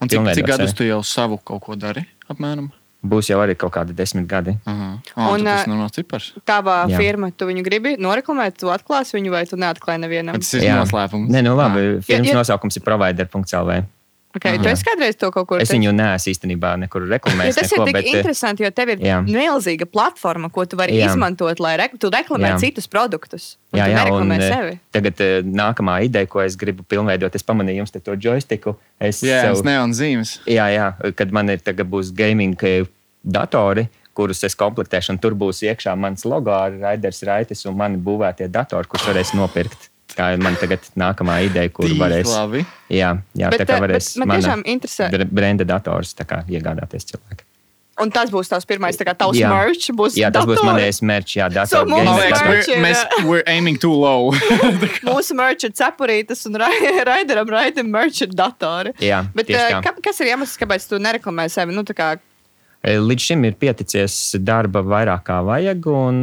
Un cik, cik gadus
sevi.
tu jau savu kaut ko dari? Apmēram.
būs jau arī kaut kādi desmit gadi.
Aha. Oh,
Un,
un, tas ir normāls cipars.
Tavā
Jā.
firma, tu viņu gribi noreklamēt, tu atklāsi viņu vai tu neatklāji nevienam?
Bet Tas ir noslēpums.
Nē, nu labi.
Ah.
Firmas
Ja- ja-
nosaukums ir provider.cl.
Okay, tu esi kādreiz to kaut kur
Es
teicis?
viņu neesmu īstenībā nekur
Ja
reklamējis.
tas
neko,
ir tik
bet, eh,
interesanti, jo tev ir
jā.
milzīga platforma, ko tu vari
Jā.
izmantot, lai re tu reklamētu citus produktus. un
Jā, jā, un eh,
sevi.
tagad eh, nākamā ideja, ko es gribu pilnveidot, es pamanīju jums te to joystiku. Es
Jā,
sev-
tas neon zīmes.
Jā, jā, kad man ir tagad būs gaming datori, kurus es komplektēšu, un tur būs iekšā mans logo ar Raiders Raitis un mani būvētie datori, kurus varēs nopirkt. Tā ir man tagad nākamā ideja, kur
Tīk
varēs.
labi.
Jā, jā
Bet,
tā kā
eh,
varēs
bet man tiešām interesē.
br- brenda dators tā kā iegādāties cilvēki.
Un tas būs tavs pirmais, tā kā tavs
Jā.
merch būs.
Jā, tas būs
datori.
manējais mērķis, jā,
So
datora
mums
Man
gaming
liekas,
Merch
we're,
ir,
mēs,
ā,
we're aiming too low.
Mūsu merch ir cepurītes un Ra- Raideram Raitam merch ir datori.
Jā,
Bet
tieši
eh, kas ir iemesls, kāpēc tu nereklamē sevi? Nu, tā kā,
Līdz šim ir pieticies darba vairāk kā vajag, un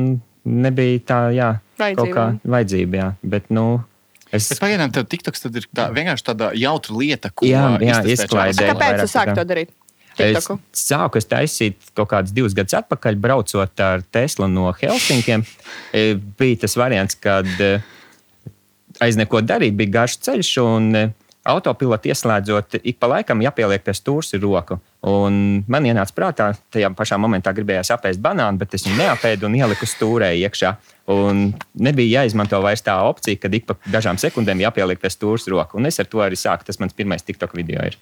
nebija tā, jā,
Vajadzība.
vajadzība. Jā. Bet, nu, es,
Bet pagaidām, tev TikToks tad ir tā, vienkārši tāda jautra lieta, ko
Jā, jā, izklaidē.
kāpēc tu sāki to darīt?
es
TikToku?
sāku es taisīt kaut kādus divus gadus atpakaļ, braucot ar Teslu no Helsinkiem. E, Bija tas variants, kad e, aiz neko darīt, bija garš ceļš. Un, e, Autopilotu ieslēdzot, ik pa laikam jāpieliek pie stūres ir roka. Un man ienāca prātā, tajā pašā momentā gribējās apēst banānu, bet es viņu neapēdu un ieliku stūrē iekšā. Un nebija jāizmanto vairs tā opcija, kad ik pa dažām sekundēm jāpieliek pie stūres roka. Un es ar to arī sāku. Tas mans pirmais TikTok video ir.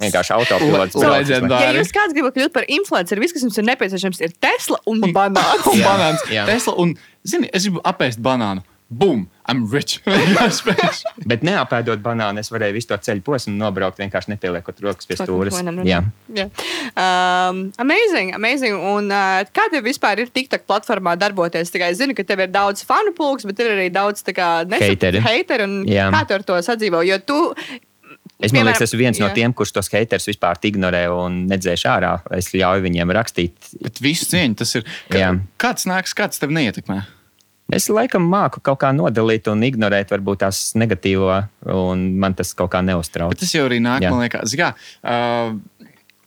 Vienkārši autopilots.
Un- un.
Ja jūs kāds gribat kļūt par influenceru, viss, kas jums ir nepieciešams, ir Tesla un banāns.
Un banāns.
jā.
Tesla un, zini, es gribu apēst banānu. Boom! I'm rich!
Bet neapēdot banānu, es varēju visu to ceļu posmu nobraukt, vienkārši nepieliekot rokas pie stūres. Jā.
Jā. Um, amazing, amazing. Un uh, kā tev vispār ir TikTok platformā darboties? Tikai es zinu, ka tev ir daudz fanu pulks, bet ir arī daudz tā kā nesu-
Heiteri.
heiteri. un
Jā.
Kā tu ar to sadzīvo? Jo tu,
Es domāju, ka ir viens no
jā.
tiem, kurš tos haters vispār ignorē un nedzēš ārā. Es ļauju viņiem rakstīt.
Bet visu cieņu tas ir. Kā, kāds nāks, kāds tev neietekmē?
Es laikam māku kaut kā nodalīt un ignorēt varbūt tās negatīvo, un man tas kaut kā neuztrauc.
Bet tas jau arī nāk,
Jā.
man liekas, kā. Uh,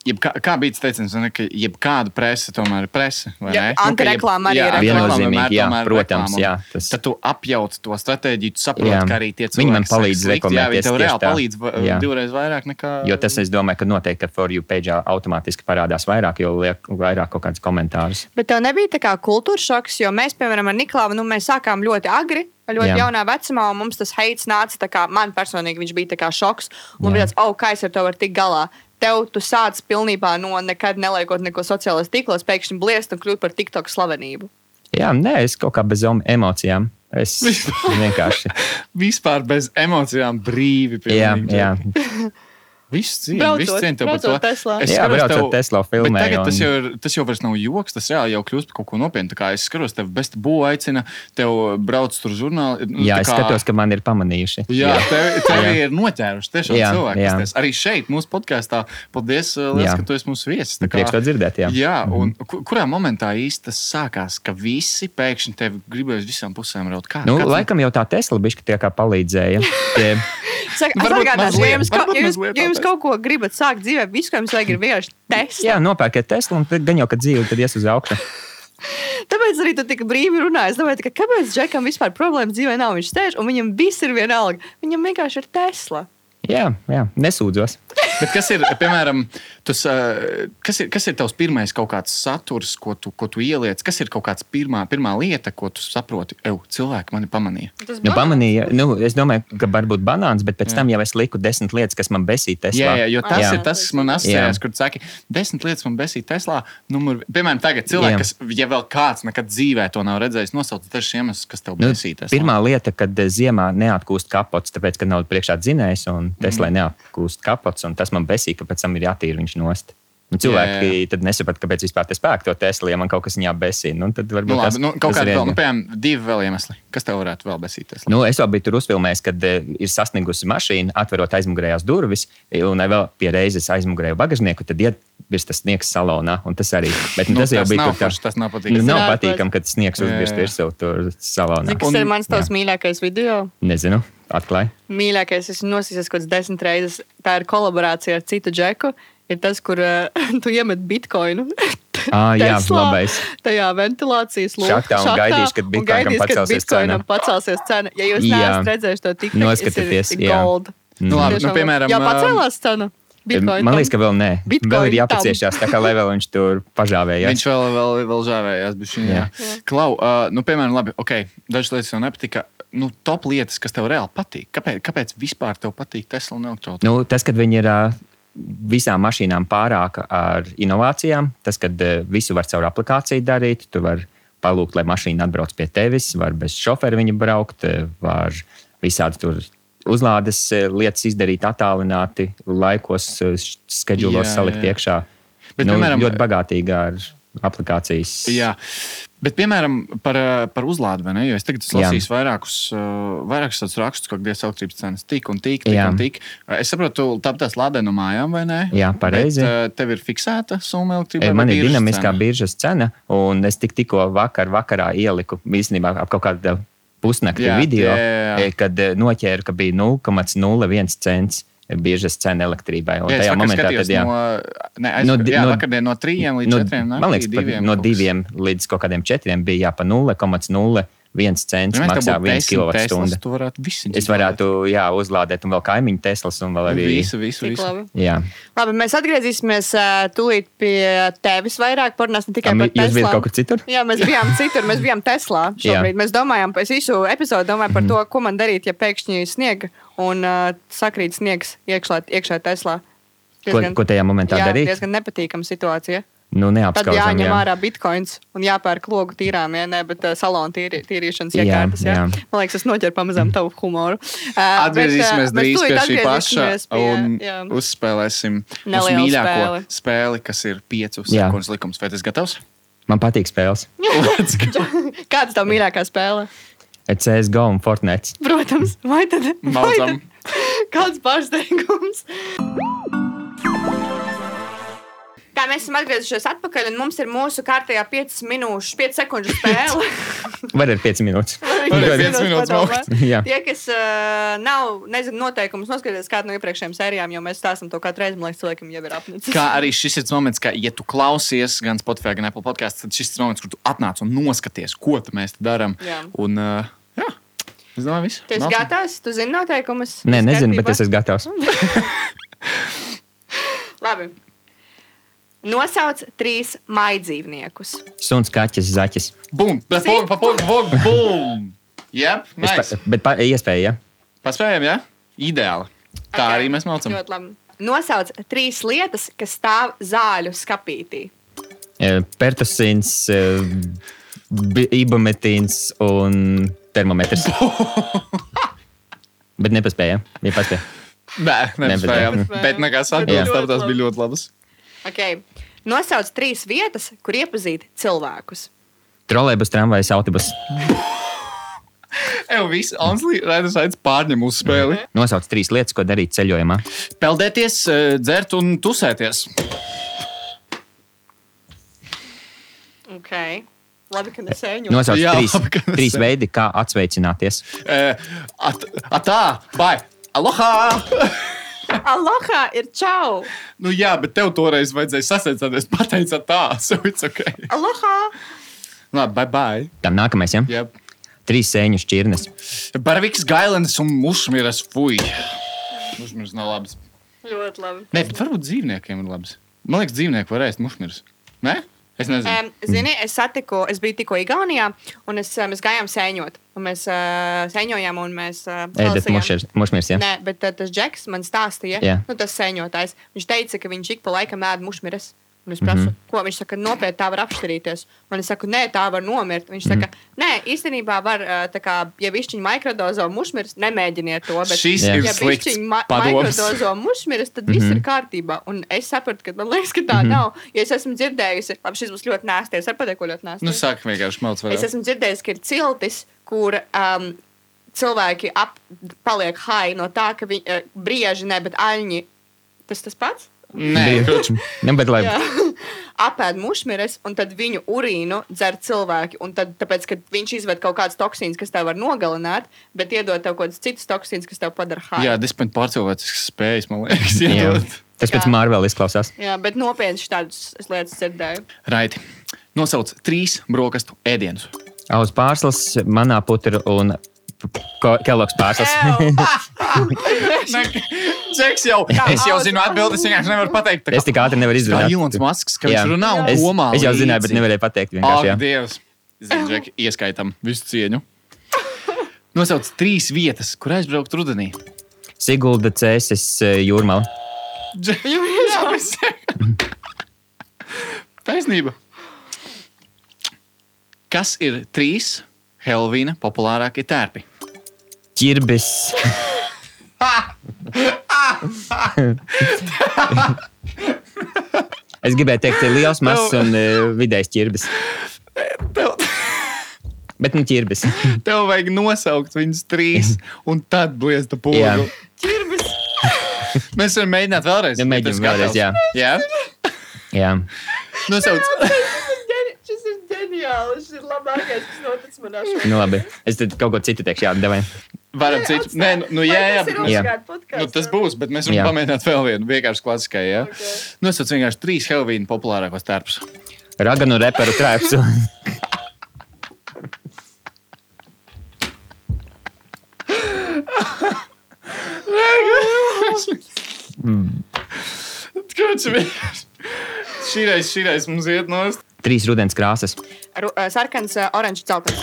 Jeb kā, kā bija tas teiciens, ne, ka jebkāda presa tomēr ir presa. vai
Jā, antireklāma arī ir
Viennozīmīgi, jā, protams, jā, tas-
Tad tu apjauc to stratēģiju, tu saproti, ka arī tie
man
cilvēki saka
palīdz
slikti, Jā, viņi tev reāli
tā.
palīdz
Jā.
divreiz vairāk nekā.
Jo tas, es domāju, ka noteikti, ka For You page automātiski parādās vairāk, jo liek vairāk kaut kādus komentārus.
bet tev nebija tā kā kultūras šoks, jo mēs, piemēram, ar Niklāvu, nu, mēs sākām ļoti agri. Ļoti
Jā.
Jaunā vecumā, un mums tas heits nāca. tā Kā, man personīgi viņš bija tā kā šoks. Un
Jā.
bija tāds, oh, kā es ar to varu tikt galā. Tev tu sāc pilnībā no nekad neliekot neko sociālajos tīklos, pēkšņi bliest un kļūt par TikTok slavenību.
Jā, nē, es kaut kā bez emocijām. Es vienkārši.
Vispār bez emocijām brīvi.
Jā,
pilnīgi.
jā.
Viss cieņa,
Braucot-
viss cieņa tev par to.
Teslā.
Es
Jā,
tev-
Teslā filmē
Bet tagad tas
un-
jau, ir, tas jau vairs nav joks, tas reāli jau kļūst par kaut ko nopietnu. Tā kā es skatos, tev bez būva aicina, tev brauc tur žurnāli. nu,
jā
tā
es
kā-
skatos, ka man ir pamanījuši.
Jā, tev, tev ir noķēruši tiešām
Jā,
cilvēki.
jā.
Arī šeit, mūsu podkāstā, paldies, uh, liels,
Jā.
ka tu esi mūsu viesis. Tā
Prieks to dzirdēt, jā.
jā un ku- kurā momentā īsti tas sākās, ka visi pēkšņi tevi gribēja uz visām pusēm raut? Kā,
Nu,
kāds-
laikam jau tā Tesla bija, ka tie kā palīdzēja.
Saka,
Varbūt mazliet, varbūt mazliet.
Kaut ko gribat sākt dzīvē, visu, ko jums vajag, ir vienkārši testa.
jā, nopērkiet Tesla un gan jau, kad dzīve tad ies uz augšu.
Tāpēc arī tu tik brīvi runāji. Es domāju, ka kāpēc Džekam vispār problēma dzīvē nav? Viņš sēž un viņam viss ir vienalga. Viņam vienkārši ir Tesla.
Jā, jā, nesūdzos.
Bet kas ir, piemēram, tas, kas ir, kas ir tavs pirmais kaut kāds saturs, ko tu, ko tu ieliec? Kas ir kaut kāds pirmā, pirmā lieta, ko tu saproti? Ew, cilvēki mani pamanīja.
Tas
Nu,
banāns.
pamanīja, nu, es domāju, ka varbūt banāns, bet pēc tam jau es liku desmit lietas, kas man besīja Teslā.
Jā, jā, jo tas
Jā.
ir tas, kas man asociējās, kur tu saki, desmit lietas man besīja Teslā. Numur, piemēram, tagad cilvēki,
Jā.
kas, ja vēl kāds nekad dzīvē to nav redzējis, nosauc dažus iemeslus, kas tev
Nu,
besīja. Teslā.
pirmā lieta, kad ziemā neatkūst kapots, tāpēc, ka nav priekšā dzinējs un Teslai
Mhm.
neatkūst kapots, un tas man besīja, ka pēc tam ir jātīra viņš nost. Un cilvēki
Jā, jā.
tad nesaprot, kāpēc vispār te spēku to Teslu, ja man kaut kas viņā besīja. Nu, tad varbūt
Nu,
tas,
labi, nu, kaut
tas ir
vēl, nu, piemēram, divi vēl iemesli. Kas tev varētu vēl besīt? Teslā?
Nu, es jau biju tur uzfilmējis, kad uh, ir sasniegusi mašīna, atverot aizmugurējās durvis, un vēl pie reizes aizmugurēju bagāžnieku, tad iet virs tas sniegs salonā. un Tas arī. Bet nu,
Nu,
tas jau
tas
bija
nav
tur.
forši, tas nav
Nu,
patīkami.
nav
Nē,
patīkami, kad sniegs uzbirst virsū tur salonā.
Kas ir mans tavs mīļākais video?
Nezinu, atklāj.
Mīļākais, es nosīju kaut kādas desmit reizes. Tā ir kolaborācija ar citu džeku. Ir tas, kur uh, tu iemet bitkoinu.
Ā, jā, labais.
Tajā ventilācijas lūkā.
Šaktā un gaidīšu, kad bitkoinam pacelsies cena.
pacelsies cena. Ja jūs neesat redzējuši to tik
Noskatieties,
ir
jā.
gold.
Nu, labi, nu, piemēram,
Jā, pacēlās cena. Bitcoin
Man liekas, ka vēl nē.
Bitcoin
Vēl ir jāpaciešās, tā kā lai vēl viņš tur pažāvējās.
Viņš vēl, vēl, vēl žāvējās. Viņa, jā.
Jā.
Klau, uh, nu, piemēram, labi, okay, dažas lietas tev nepatika. Nu, top lietas, kas tev reāli patīk. Kāpēc, kāpēc vispār tev patīk Tesla un elektroautorāta?
Nu, tas, kad viņi ir ā, visām mašīnām pārāka ar inovācijām, tas, kad ā, visu var caur aplikāciju darīt, tu vari palūgt, lai mašīna atbrauc pie tevis, var bez šofera viņa braukt, ā, var visādi tur uzlādes ā, lietas izdarīt attālināti, laikos, skedžulos salikt
jā.
iekšā.
Bet,
nu,
piemēram,
ļoti bagātīga ar aplikācijas.
Jā, bet piemēram par, uh, par uzlādi, vai ne? Jo es tagad esmu lasījis vairākus, uh, vairākus tādus rakstus, ka dienas elektrības cenas tik un tik, tik
Jā.
un tik. Uh, Es saprotu, tu tāpēc lādē no mājām, vai ne?
Jā, pareizi.
Bet, tev ir fiksēta summa elektrībai.
E,
vai
Man ir dinamiskā
cena?
biržas cena, un es tik, tikko vakar, vakarā ieliku īstenībā ap kaut kādu pusnakti
Jā,
video,
jā, jā,
kad noķēru, ka bija 0,01 cents bieža scena elektrībai. Un
jā,
tajā momentā tad, jā,
no, ne, aizkar,
no,
jā,
no,
no 3 līdz 4.
No, man liekas, diviem, no 2 līdz kaut kādiem 4 bija jā, pa 0,0 viens cents ja
maksā viens kilovatstundu.
Es varētu jā, uzlādēt un vēl kaimiņu Teslas un vēl arī
visu. visu, visu.
Labi.
Jā.
labi, mēs atgriezīsimies uh, tūlīt pie tevis vairāk. Parunās ne tikai
Am,
par Teslu.
Jūs bijat kaut kur citur?
Jā, mēs bijām citur, mēs bijām Teslā šobrīd. Jā. Mēs domājām, es visu epizodu domāju par mm -hmm. to, ko man darīt, ja pēkšņi sniega un uh, sakrīt sniegs iekšā, iekšā Teslā.
Diezgan, ko, ko tajā momentā
jā,
darīt?
Tas ir diezgan nepatīkama situācija.
Nu,
Tad
neapskaujam.
jāņem
jā.
ārā bitkoins un jāpērk logu tīrām, ja ne, bet uh, salona tīri, tīrīšanas
Jā,
iekārtas. Ja?
jā.
Man liekas, es noķeru pamazām tavu humoru. Uh,
Atgriezīsimies
bet, uh,
drīz pie šī paša
pie-
un
jā.
uzspēlēsim
Nelielu
mīļāko
spēli.
spēli, kas ir piecu
Jā.
sekundes likums. Vai tas gatavs?
Man patīk spēles.
Kāda ir tava mīļākā spēle?
CSGO un Fortnite.
Protams, vai tad? vai
Maudzam.
tad- Kāds pārsteigums? Tā mēs esam atgriezušies atpakaļ, un mums ir mūsu kārtējā 5 minūšu, 5 sekundžu spēle.
Var arī 5 minūtes.
Var arī piecas minūtes.
Tie, kas uh, nav, nezinu, noteikumus noskatīties kādu no iepriekšējām sērijām, jo mēs stāstām to katru reizi, man liekas, cilvēkam jau ir apnicis.
Kā arī šis ir moments, ka, ja tu klausies gan Spotify, gan Apple podkāstā, tad šis ir moments, kur tu atnāc un noskaties, ko mēs te darām. Un, uh, jā, es domāju, viss.
Tu esi
Nāc.
gatavs, tu zini noteikumus.
Nē, nezinu, bet es esmu gatavs.
Labi. Nosauc trīs maidzīvniekus.
Suns, kaķis, zaķis.
Bum! Pogu, pa pogu, bum! bum. Jep,
Es pa,
nice.
bet pa, iespēja, ja?
Paspējam, jā? Ideāli. Tā
Ok,
arī mēs mācām.
Ļoti labi. Nosauc trīs lietas, kas stāv zāļu skapītī.
E, Pertusins, e, ibumetīns un termometrs. bet nepaspēja. Ja paspēja.
Nē, nepaspējām. Bet nekas
Bet ļoti
tāpēc tās bija ļoti labas.
Okay. Nosauc trīs vietas, kur iepazīt cilvēkus.
Trolēbus, tramvajs, autobus.
Evo, viss, Anslī, Raiders Aids pārņem uz spēli.
Nosauc trīs lietas, ko darīt ceļojumā.
Peldēties, eh, dzert un tusēties.
Okay. Labi, ka nesēņu.
Nosauc
Jā,
trīs,
labi,
trīs veidi, kā atsveicināties.
Eh, At, atā, bai! Aloha!
Aloha ir čau!
Nu jā, bet tev toreiz vajadzēja sasveicināties. Pateica tā, so it's ok.
Aloha!
Labi, bye bye.
Tā nākamais, ja?
Yep.
Trīs sēņu šķirnes.
Baraviks, gailens un mušmiras, fuj. Mušmiras nav labs.
Ļoti labi.
Nē, bet varbūt dzīvniekiem ir labs. Man liekas, dzīvnieki var ēst mušmiras. Nē? Es nezinu.
Um, zini, es satiku, es biju tikko Igaunijā, un es, mēs gājām sēņot. Mēs uh, sēņojām, un mēs uh, lasījām-
mušmirs, ja?
Nē, bet uh, tas Džeks man stāstīja,
Jā.
nu, tas sēņotājs. Viņš teica, ka viņš ik pa laikam ēd mušmiras. Un es prasu, mm -hmm. ko viņš saka, nopietni tā var apšķirīties. Un es saku, nē, tā var nomirt. Viņš saka, nē, īstenībā var, kā, ja višķiņa mikrodozo mušmirs, nemēģiniet to. Bet,
Šis
Jā.
ir
ja
slikts padoms.
mikrodozo mušmirs, tad viss ir kārtībā. Un es sapratu, ka man liekas, ka tā nav. Jo es esmu dzirdējusi, labi, šis būs ļoti nēsties. Ar pateikt, ko ļoti nēsties.
Nu, sāk vienkārši melts
Es esmu dzirdējis, ka ir ciltis, kur um, cilvēki ap, paliek hai no tā, ka viņi brieži, ne, bet aļņi. Tas tas pats?
Nē, kroč.
Nu, bet, lai,
Jā. Apēd mušmiras, un tad viņu urīnu dzer cilvēki. Un tad, tāpēc, ka viņš izved kaut kādas toksīnas, kas tev var nogalināt, bet iedod tev kaut kādas citas toksīnas, kas tev padara hai.
Jā, dispaņu pārcilvēcisks spējas, man liekas,
jā.
iedot.
Tas pēc
Jā.
Marvel izklausās.
Jā, bet nopietni šādas lietas dzirdēju.
Raiti. Nosauc trīs brokastu ēdienus.
Aus pārslas, manā putra un keloks pārslas.
Džeks jau, es jau zinu atbildi, es vienkārši nevaru pateikt. kā-
es tik ātri nevaru izdarīt.
Ilons Masks, ka viņš runā un
es,
domā.
es jau zināju, bet nevarēju pateikt. vienkārši, jā.
Ak, Dievs! Zinu, Džek, ieskaitam visu cieņu. Nosauc trīs vietas, kur aizbraukt rudenī.
Sigulda Cēsis jūrmala.
Jā. Taisnība. Kas ir trīs Helvīna populārākie tērpi?
Čirbis. Es gribēju teikt, liels, mazs un uh, vidējs ķirbis.
Tev,
Bet nu ķirbis.
tev vajag nosaukt viņus trīs, un tad bliezta
Jā.
pogu.
Čirbis!
Mēs varam mēģināt vēlreiz. Ja tas
vēlreiz, jā.
jā?
Jā.
Nosauc.
Šis ir ģeniāli. Šis ir labākais, kas noticis manā šodien.
Nu, labi. Es tad kaut ko citu teikšu, jā, devai.
Varam citu. Nē, nu, nu jā, jā, bet,
Jā.
nu, tas būs, bet mēs varam pamēģināt vēl vienu vienkārši klasiskai. Jā.
Okay.
Nosauc vienkārši trīs Helvīna populārākos tērpus.
Raganu reperu trēpsu.
Kāds vienkārši? Šīreiz, šīreiz mums iet nost.
Trīs rudens krāsas.
Sarkans, ā, oranžs, dzeltens.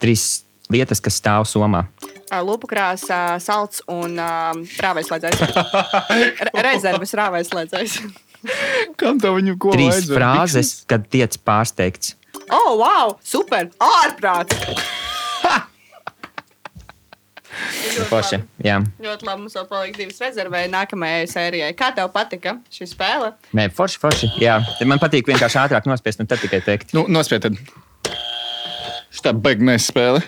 Trīs lietas, kas stāv somā.
ā, lupu krāsa, salds un rāvēslēdzējs. Re rezerves rāvēslēdzējs.
Kam tev viņu ko
Trīs
vajadzēja?
frāzes, kad tiec pārsteigts.
Oh, wow! Super! Ārprāts!
Forši. Jā,
Ļoti labi. Mums vēl paliek divas rezervē nākamajai sērijai. Kā tev patika šī spēle?
Nē, forši, forši. Jā, man patīk vienkārši ātrāk nospiest un tad tikai teikt.
Nu, nospied tad. Šitā beig nespēle.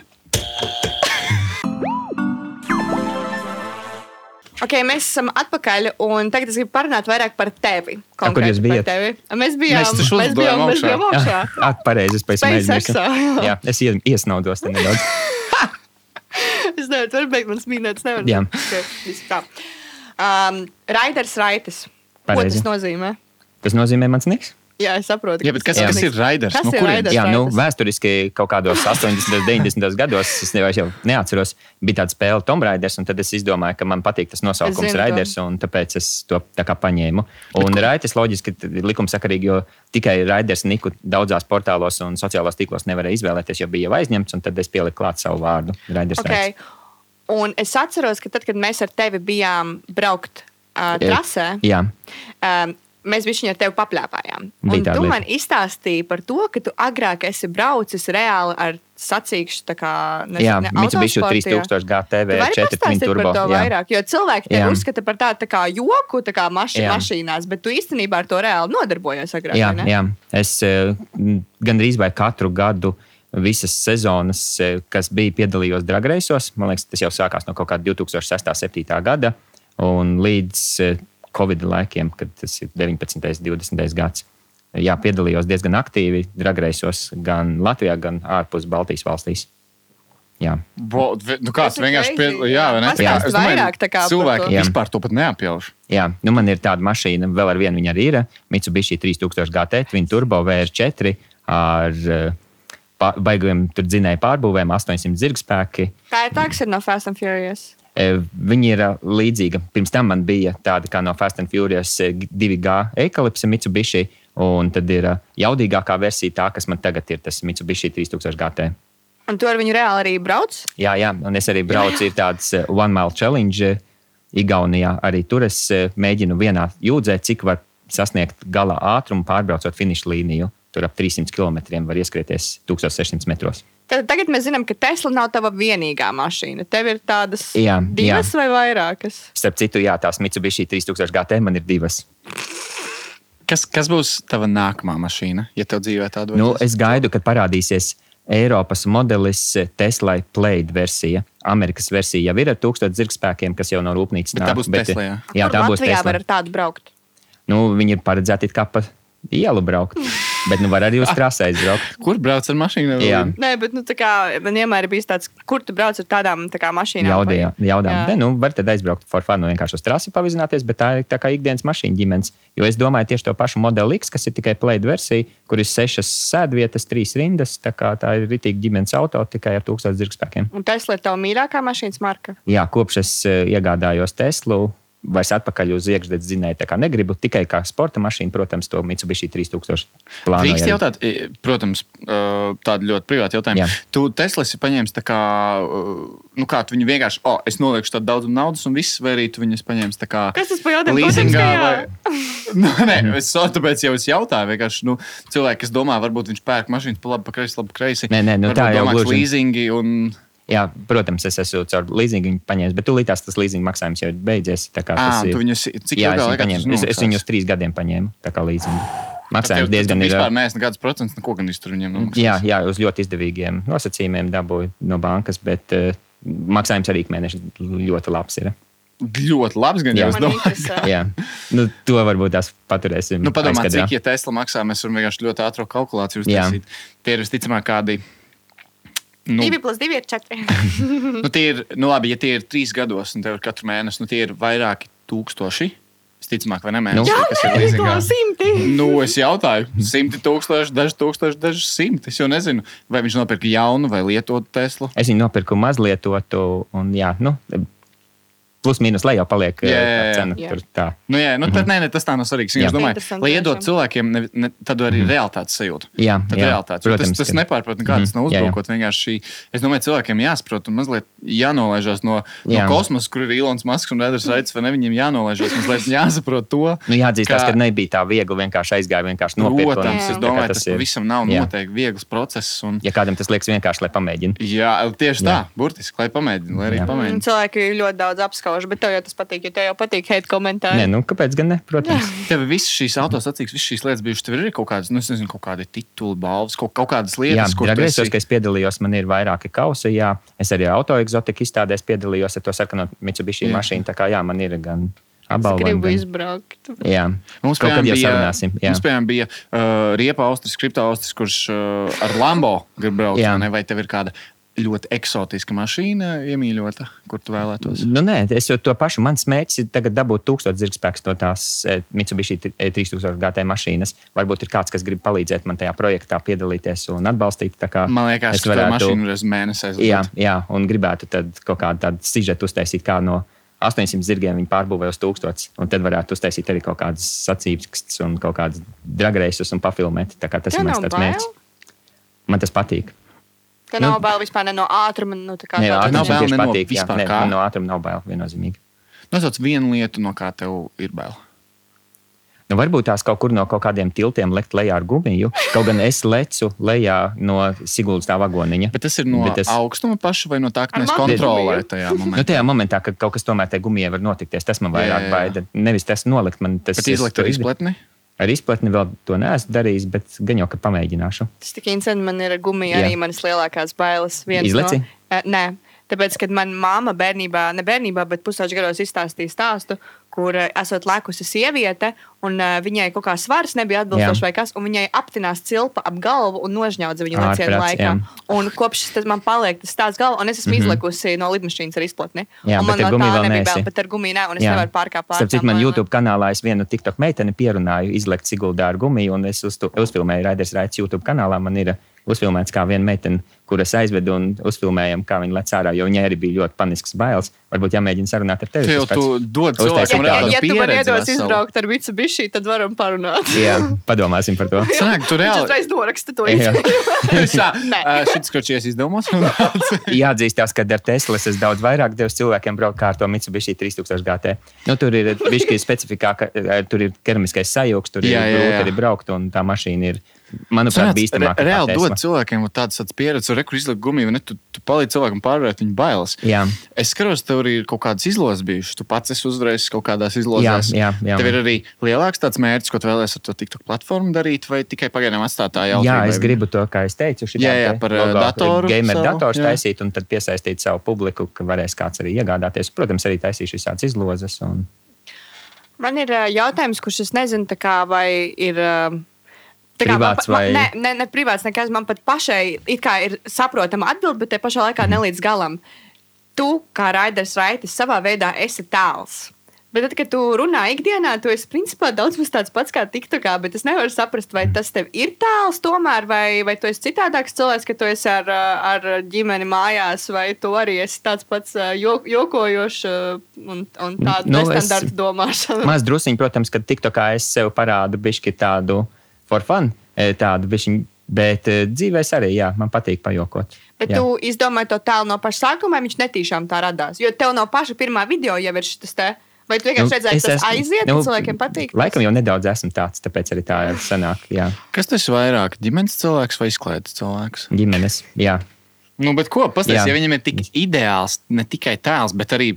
Ok, mēs esam atpakaļ, un tagad es gribu parunāt vairāk par tevi.
kur
konkrēti
jūs
par
bijat?
tevi. Mēs bijām,
Mēs taču
mēs bijām, mēs bijām augšā.
Ah, pareizi, es pēc tam aizmirsu.
jā.
Es ie- iesnaudos te nedaudz.
Es nevaru, tur beigt manas minētas. Nevar.
Jā.
Okay, viss tā. Um, Raiders Raitas. Ko
Pareizi.
tas nozīmē?
Tas nozīmē mans niks.
Jā, es saprotu.
Jā, bet kas,
tas
kas ir raiders?
Kas
No
ir
kurienes?
raiders?
Jā, nu, vēsturiski kaut kādos 80, 90 gados, es nevairs jau neatceros, bija tāda spēle Tomb Raiders, un tad es izdomāju, ka man patīk tas nosaukums
zinu.
Raiders, un tāpēc es to tā kā paņēmu. Un Raiders loģiski ir likumsakarīgi, jo tikai Raiders Niku daudzās portālos un sociālajos tīklos nevarēja izvēlēties, jo bija jau aizņemts, un tad es pieliku klāt savu vārdu. Raiders
Okay. Un es atceros, ka tad, kad mēs ar tevi bijām braukt uh, trasē,
Jā,
um, mēs visi ar tevi
tāda
tu man izstāstīji par to, ka tu agrāk esi braucis reāli ar sacīkšu, tā kā nezinu,
Mitsubishi
autosportā.
3000 GTV
Tu vari
4 Twin
pastāstīt
Turbo. jā.
vairāk, jo cilvēki te
Jā.
uzskata par tādu tā kā joku, tā kā maši, mašīnās, bet tu īstenībā ar to reāli nodarbojies agrāk.
Jā, jā. Es eh, gandrīz vai katru gadu visas sezonas, eh, kas bija piedalījos dragreisos, man liekas, tas jau sākās no kaut kāda 2006. un 2007. gada un līdz eh, Covid laikiem, kad tas ir 19. un 20. gads. Jā, piedalījos diezgan aktīvi dragreisos gan Latvijā, gan ārpus Baltijas valstīs. Jā,
Bo, nu kāds
Tas ir
vienkārši piedalījās.
jā.
Es domāju,
vairāk tā kā par
cilvēki
to.
vispār to pat neapjauš.
Jā, nu man ir tāda mašīna, vēl ar vienu viņa arī ir. Mitsubishi 3000 GT, Twin Turbo VR4 ar eh, baigiem tur dzinēju pārbūvēm, 800 zirgspēki.
Tā ir tā, kas ir no Fast and Furious.
E, Viņa ir ā, līdzīga. Pirms tam man bija tāda kā no Fast and Furious e, 2G Eclipse Mitsubishi, un tad ir jaudīgākā versija, tā, kas man tagad ir tas Mitsubishi 3000 GT.
Un tu ar viņu reāli arī brauc?
Jā, jā, un es arī braucu, ir tāds e, One Mile Challenge e, Igaunijā. Arī tur es e, mēģinu vienā jūdzē, cik var sasniegt gala ātrumu, pārbraucot finiša līniju. Tur ap 300 km var ieskrieties 1600 metros.
Tad, tagad mēs zinām, ka Tesla nav tava vienīgā mašīna. Tev ir tādas
Jā,
divas vai vairākas.
Starp citu, jā, tās Mitsubishi 3000 GT man ir divas.
Kas, kas būs tava nākamā mašīna, ja tev dzīvē tāda
Nu,
vajadzēs?
es gaidu, kad parādīsies Eiropas modelis Tesla Plaid versija. Amerikas versija jau ir ar 1000 zirgspēkiem, kas jau no rūpnīcas
Bet tā būs Tesla, jā?
jā, tā būs
Latvijā
Tesla.
var ar tādu braukt.
Nu, viņi ir paredzēti kā pa ielu braukt, bet nu var arī uz trasē aizbraukt.
Kur brauc ar mašīnu?
Jā.
Nē, bet nu, kā, man vienmēr ir bijis tāds, kur tu brauc ar tādām tā kā, mašīnām.
Jaudījām, jaudām.
Jā.
Ne, nu, var tad aizbraukt for fun, nu, vienkārši uz trasi pavizināties, bet tā ir tā kā ikdienas mašīna ģimenes. Jo es domāju tieši to pašu modeli X, kas ir tikai Plaid versija, kur ir sešas sēdvietas, trīs rindas. Tā, kā tā ir rītīgi ģimenes auto tikai ar 1000 zirgspēkiem.
Un Tesla ir tava mīļākā mašīnas marka.
Jā, kopš es eh, iegādājos Teslu, vairs atpakaļ uz iekšzemes zinēju, tā kā negribu tikai kā sporta mašīnu, protams, to Mitsubishi 3000 plānu.
Drīkst jautāt, protams, tādu ļoti privātu jautājumu.
Jā.
Tu Tesla esi paņēmis tā kā, nu kā tu viņu vienkārši, oh, es nolieku tādu daudzumu naudas un viss, vai arī tu viņus paņēmis tā kā.
Kas tas par jautājumu?
Leasingā vai... nu, nē, es so, tāpēc jau es jautāju. Vienkārši nu, cilvēki, kas domā, varbūt viņš pērk mašīnu pa labi, pa kreisi, labi, kreisi.
Nē, nē, nu,
Varbūt
tā jau
domā, ka
gluži.
leasingi un
Jā, protams, es esmu caur leasingu paņēmis, bet tūlītās tas leasing maksājums jau ir beidzies. tā kā
à,
tas ir-
tu viņus, cik
Jā,
ilgā
es viņu, paņēmu. es, es viņu uz trīs gadiem paņēmu. Tā kā leasingu. Maksājums diezgan ir.
Vispār neesmu nekāds procents, neko gan iztur viņiem. nomaksājis.
Jā, jā, uz ļoti izdevīgiem nosacījumiem dabūju no bankas, bet uh, maksājums arī mēneši ļoti labs. Ir.
Ļoti labs, gan jau es domāju.
Jā, nu, to varbūt tās paturēsim.
Nu, padomā,
aizkadrā.
cik ja Tesla maksā, mēs varam vienkārši ļoti ātru kalkulāciju uztaisīt. Tie ir visticamāk kādi. Nu,
2 plus 2 ir 4.
nu, tie ir, nu, labi, ja tie ir trīs gados, un tev ir katru mēnesi, nu, tie ir vairāki tūkstoši. Visticamāk, vai ne? Mēneši,
Nu.
kas ir
to simti.
Nu, es jautāju, simti tūkstoši, daži tūkstoši, daži simti. Es jau nezinu, vai viņš nopirka jaunu vai lietotu Teslu.
Es viņu nopirku mazlietotu, un jā, nu, plus mīnus lejā paliek
Jā,
jā,
jā, jā.
cena.
Jā.
Tur tā.
Nu, jā, nu, tad, nē, nē, tas tā nav svarīgi.
Jā.
Es domāju,
Interesanti
lai iedod cilvēkiem ne, ne, tādu arī realitātes sajūtu.
Jā,
Tad
jā,
realitātes.
protams,
tas, tas
ka-
nepārprot nekāds
Mhm,
nav
jā, jā.
uzbrukot. Vienkārši es domāju, cilvēkiem jāsaprot un mazliet jānolaižās no, no
Jā.
kosmosa, kur ir Ilons Masks un Edgars Raits, vai ne? Viņiem jānolaižās, mazliet jāsaprot to.
Nu, jāatzīst,
ka-
ka nebija tā viegli vienkārši aizgāja, vienkārši nopirkt.
Protams,
Jā.
es domāju, tas visam nav
Jā.
noteikti viegls process. Un,
Ja kādam tas liekas vienkārši, lai pamēģinātu.
jā, tieši tā,
Jā.
burtiski, lai pamēģinātu, lai arī
Jā.
Mm,
pamēģinātu.
Cilvēki ļoti daudz apskauž, bet tev jau tas patīk, jo tev jau patīk hate komentāri.
Nē, nu, kāpēc gan ne? Protams.
Tev visas šīs autosacīks, visas šīs lietas bijušas. Tev ir arī kaut kādas, nu, es nezinu, kaut kādi tituli, balvas, kaut, kaut kādas
Jā,
lietas, kur tu
Dragreisos,
esi-
ka es piedalījos, man ir vairāki kausi. Jā, es arī autoeksotika izstādēs piedalījos ar to sarkano Mitsubishi
Jā.
mašīnu. Tā kā jā, man ir gan
Es
apbalvojumi.
gribu
gan-
izbraukt.
Jā,
Mums,
kaut kad jau
bija,
sarunāsim. Jā.
mums, piemēram, bija uh, Riepa Austris, Kripto Austris, kurš uh, ar Lambo grib braukt.
Jā.
Vai tev ir kāda ļoti eksotiska mašīna iemīļota, kur tu vēlētos?
Nu, nē, es jau to pašu. Mans mērķis ir tagad dabūt 1000 zirgspēkus no tās eh, Mitsubishi 3000 GT mašīnas. Varbūt ir kāds, kas grib palīdzēt man tajā projektā piedalīties un atbalstīt. tā kā
Man liekas,
es
ka tā mašīna ir uz mēnesi aizliet.
Jā, jā, un gribētu tad kaut kādu tādu sižetu uztaisīt, kā no 800 zirgiem viņi pārbūvēja uz 1000. Un tad varētu uztaisīt arī kaut kādas sacīkstus un kaut kādus dragreisus un pafilmēt. Tā kā tas
Tev
ir mans mērķis. Man tas patīk.
Tev
Nu.
nav bail vispār ne no ātruma. Nu, tā kā
Nē,
tā-
nav bail ne no
patīk. Jā,
vispār
nē,
kā?
man no ātruma nav bail viennozīmīgi.
Nosauc vienu lietu, no kā tev ir bail.
Nu, varbūt tās kaut kur no kaut kādiem tiltiem lekt lejā ar gumiju. Kaut gan es lecu lejā no Siguldas tā vagoniņa.
Bet tas ir no
Bet
es... augstuma paša vai no tā, ka mēs kontrolējam tajā
Nu,
momentā?
tajā momentā, kad kaut kas tomēr tajā gumijā var notikties, tas man
Jā,
vairāk
jā, jā.
baida. Nevis tas nolikt, man tas
Bet izlikt ar izpletni?
Ar izpletni vēl to neesmu darījis, bet gan jau, ka pamēģināšu.
Tas tik interesanti, man ir gumija
Jā.
arī manas lielākās bailes.
Izleci?
No, Eh, nē, tāpēc, kad manā māma bērnībā, ne bērnībā, bet pusauģi gados izstāstīja stāstu, kur eh, esot lēkusi sieviete, un uh, viņai kaut kā svars nebija atbilstošs vai kas, un viņai aptinās cilpa ap galvu un nožņaudza viņu lecienu laikā.
jā.
Un kopš tas man paliek tas tāds galvā, un es esmu mm -hmm. izlikusi no lidmašīnas ar izplatni.
Jā,
un man no tā
vēl
nebija bail, bet ar gumiju nē, un es
Jā.
nevaru pārkāpt pāri. Tām
man. YouTube kanālā es vienu TikTok meiteni pierunāju, izlekt Siguldā ar gumiju, un es uz to uzfilmēju Raiders Raits YouTube kanālā. Man ir uzfilmēts, kā viena meitene, kuras aizvedu un uzfilmējam, kā viņa lec ārā, jo viņai arī bija ļoti panisks bailes. Varbūt jāmēģina sarunāt ar tevi.
Tev tu dod cilvēkam
tādu
Ja,
reāli
ja tu man iedos izbraukt ar Mitsubishi, tad varam parunāt.
Jā, padomāsim par to.
Sanāk, tu reāli.
uzreiz noraksta to. Nē.
Šis skočies izdevumos.
Jāatzīstās, ka ar Teslu es daudz vairāk devu cilvēkiem braukt kā ar to Mitsubishi 3000 GT. Nu, tur ir bišķi specifikāka, eh, tur ir keramiskais sajūgs, tur ir
Jā, jā,
grūti arī braukt, un tā mašīna ir, manuprāt, bīstamāka. kā
Reāli
Tesla.
dod cilvēkiem tādu tādu pieredzi, re, kur izlikt gumiju, ne? Tu, tu palīdzi cilvēkam pārvarēt viņu bailes.
Jā.
Es skatos, tev arī ir kaut kādas izlozes bijušas. Tu pats esi uzvarējis kaut kādās izlozēs.
Jā, jā, jā.
Tev ir arī lielāks tāds mērķis, ko tu vēlēsies ar to TikTok platformu darīt, vai tikai pagaidām atstāt tā jautājumu?
Jā, es gribu to, kā es teicu, šī
Jā, jā, par, uh, datoru
gamer
savu,
dators
jā.
taisīt un tad piesaistīt savu publiku, ka varēs kāds arī iegādāties. Protams, arī taisīšu visādas izlozes. Un...
Man ir ā, jautājums, kurš es nezinu, kā, vai ir. tā kā
Privāts
man,
vai-
ne, ne, ne privāts, nekas man pat pašai ir saprotama atbilde, bet te pašā laikā ne līdz galam. Tu, kā Raiders Raitis, savā veidā esi tēls. Bet tad, kad tu runā ikdienā, tu esi principā daudz maz tāds pats kā TikTokā, bet es nevaru saprast, vai tas tev ir tēls tomēr, vai, vai tu esi citādāks cilvēks, ka tu esi ar, ar ģimeni mājās, vai tu arī esi tāds pats ā, jok, jokojošs ā, un, un tādu
Nu, es-
nestandarta domāšanu.
Maz drusciņi, protams, ka TikTokā es sev parādu bišķi tādu for fun, eh, tādu bišķiņu, bet eh, dzīvē es arī, jā, man patīk pajokot.
Bet
Jā.
tu izdomāji to tēlu no paša sākuma, vai viņš netīšām tā radās? Jo tev no paša pirmā video jau ir šis te. Vai tu vienkārši redzēji,
es
ka tas
esmu-
aiziet,
nu,
un cilvēkiem patīk?
Laikam jau nedaudz esmu tāds, tāpēc arī tā ir sanāk, jā,
Kas tas ir vairāk? Ģimenes cilvēks vai izklaides cilvēks?
ģimenes, jā.
Nu, bet ko? Pastāstiet, ja viņam ir tik ideāls, ne tikai tēls, bet arī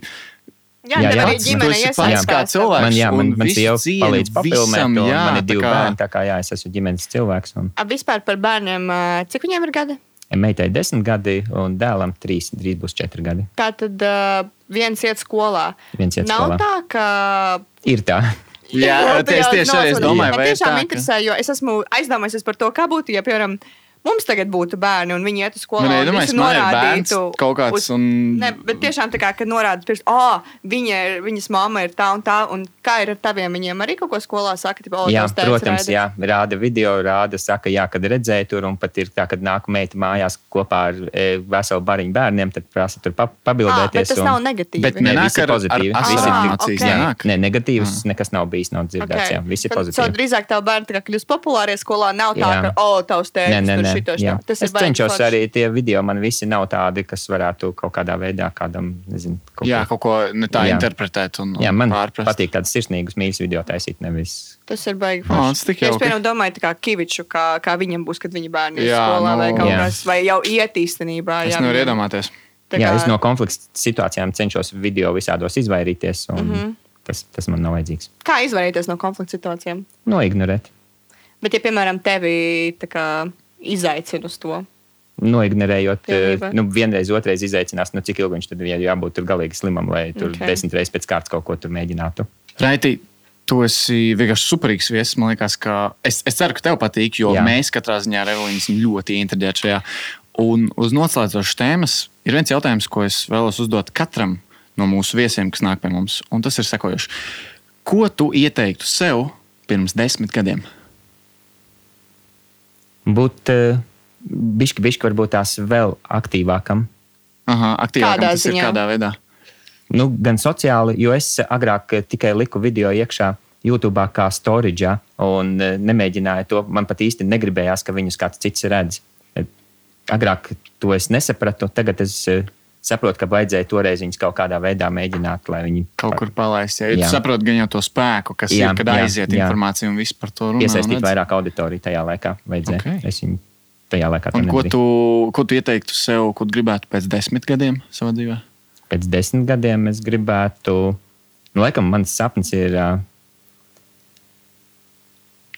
Jā,
Jā,
jā,
jā.
arī ģimene iesaistās.
kā cilvēks.
Man, jā, man, man sieva palīdz papilnēt,
visam,
un
jā,
man ir
tā
divi
kā-
bērni, tā kā jā, es esmu ģimenes cilvēks. Un
A, Vispār par bērniem, cik viņiem ir gadi?
meitai desmit gadi, un dēlam trīs, drīz būs četri gadi.
Tā tad uh, viens iet skolā.
Viens iet
Nav
skolā.
tā, ka.
Ir tā.
Jā,
Jā, tu
tieši, tieši arī es domāju,
Man
vai ir
tiešām
tā, ka-
interesē, jo es esmu aizdomājies par to, kā būtu, ja, piemēram, mums tagad būtu bērni un viņi iet uz skolu. Un
iedomājas,
visi
man ir bērns
norādītu
kaut kāds
uz-
un-
Ne, bet tiešām tā kā, kad norāda pirms, oh, viņa ir, viņas mamma ir tā un tā, un kā ir ar taviem, viņiem arī kaut ko skolā saka, tipo, oh,
Jā, protams,
raida.
jā, rāda video, rāda, saka, jā, kad redzēja tur, un pat ir tā, kad nāk meita mājās kopā ar e, veselu bariņu bērniem, tad prasa tur pa,
Ah,
pabildēties.
bet tas
un-
nav negatīvi.
Bet
Nē,
nenāk
visi
ar, ar
pozitīvi.
asins
Visi-
emocijas.
ok.
nenāk?
Nē, negatīvs nekas nav bijis, nav dzirdēts.
Okay.
Jā, visi
Tad,
pozitīvi.
drīzāk tev bērni tā kā kļūst populārie skolā, nav tā,
Jā.
ka, oh, tavs
Nē,
tēvs
nē,
tur
nē,
šito,
jā.
Tas
es cenšos
forši.
arī tie video, man visi nav tādi, kas varētu kaut kādā veidā kādam, nezinu, kaut
Jā, kaut ko ne tā
Jā.
interpretēt un, un
Jā, man
pārprast.
patīk tādas sirsnīgas mīļas video taisīt, nevis.
Tas ir baigi.
O,
forši.
tas tik
Es piemēram domāju, kā Kiviču, kā, kā viņam būs, kad viņa bērni ir
Jā,
skolā vai
nu-
kaut
Jā.
kas, vai jau iet īstenībā.
Es
jā,
nevaru
viņam-
iedomāties.
tā
Jā,
kā-
es no konflikta situācijām cenšos video visādos izvairīties, un mm. -hmm. tas, tas man nav vajadzīgs.
Kā izvairīties no konflikta situācijām?
Noignorēt.
Bet, ja, piemēram, tevi tā kā izaicina uz to,
Noignorējot,
Pilnībā.
eh, nu, vienreiz, otrreiz izaicinās, nu, cik ilgi viņš tur ir jābūt tur galīgi slimam, lai tur
Ok.
okay. desmit reizes pēc kārtas kaut ko tur mēģinātu.
Raiti, tu esi vienkārši superīgs viesis. Man liekas, ka es, es ceru, ka tev patīk, jo Jā.
Jā.
mēs katrā ziņā ar Evelīnu esam ļoti interesēti šajā. Un uz noslēdzošas tēmas ir viens jautājums, ko es vēlos uzdot katram no mūsu viesiem, kas nāk pie mums. Un tas ir sekojošs. Ko tu ieteiktu sev pirms desmit gadiem?
Būt uh, bišķi, bišķi varbūt tās vēl aktīvākam.
Aha, aktīvāk
Kādā
tas ir
ziņā?
kādā veidā.
Nu, gan sociāli, jo es agrāk eh, tikai liku video iekšā YouTube kā storage, un eh, nemēģināju to. Man pat īsti negribējās, ka viņus kāds cits redz. Eh, Agrāk to es nesapratu, tagad es eh, saprotu, ka vajadzēja toreiz viņus kaut kādā veidā mēģināt, lai viņi
Kaut kur palaist. Ja.
Jā.
saproti gan jau to spēku, kas jā, ir, kad
jā,
aiziet
jā.
informācija un viss par to runā. un
iesaistītu
redz.
vairāk auditoriju tajā laikā. Vajadzēja.
Ok.
Es viņu tajā laikā
Un ko tu, ko tu ieteiktu sev, ko tu gribētu pēc desmit gadiem savā dzīvē?
pēc desmit gadiem es gribētu, nu, laikam, mans sapnis ir ā,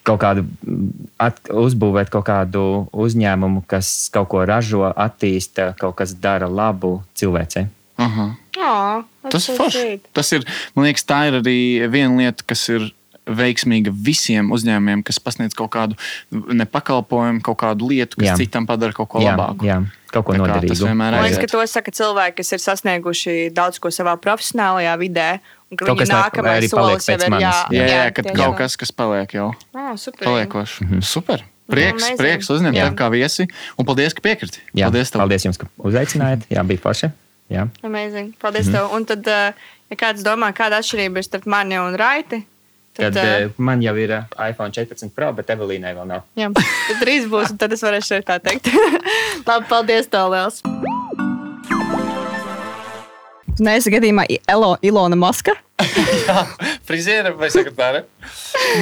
kaut kādu, mm, at, uzbūvēt kaut kādu uzņēmumu, kas kaut ko ražo, attīsta, kaut kas dara labu cilvēcei.
Aha.
oh,
Tas ir forši. Tas ir, man liekas, tā ir arī viena lieta, kas ir veiksmīga visiem uzņēmumiem, kas pasniedz kaut kādu nepakalpojumu, kaut kādu lietu, kas
Jā.
citam padara kaut ko
jā,
labāku.
jā, kaut ko
tas
noderīgu.
Man liekas, ka to saka cilvēki, kas ir sasnieguši daudz ko savā profesionālajā vidē.
Kaut kas
nākamais
arī paliek
solis jau
pēc
ir jā.
Jā, jā, kad
tiešām.
kaut kas, kas paliek jau
Oh, super.
paliekošs. Mm -hmm. Super. Prieks,
Amazing.
prieks uzņemt
Jā.
tevi kā viesi. Un paldies, ka piekriti.
Jā,
Paldies, tev.
paldies jums, ka uzaicinājāt. Jā, bija forši. Jā.
Amazing. Paldies mm -hmm. tev. Un tad, ja kāds domā, kāda atšķirība ir starp mani un Raiti, tad,
Tad man jau ir iPhone 14 Pro, bet Evelīnai vēl nav.
jā, tad drīz būs, un tad es varēšu tā teikt. Labi, paldies tev liels. Neesi gadījumā Elo, Ilona Maska.
Friziere vai sekretāre?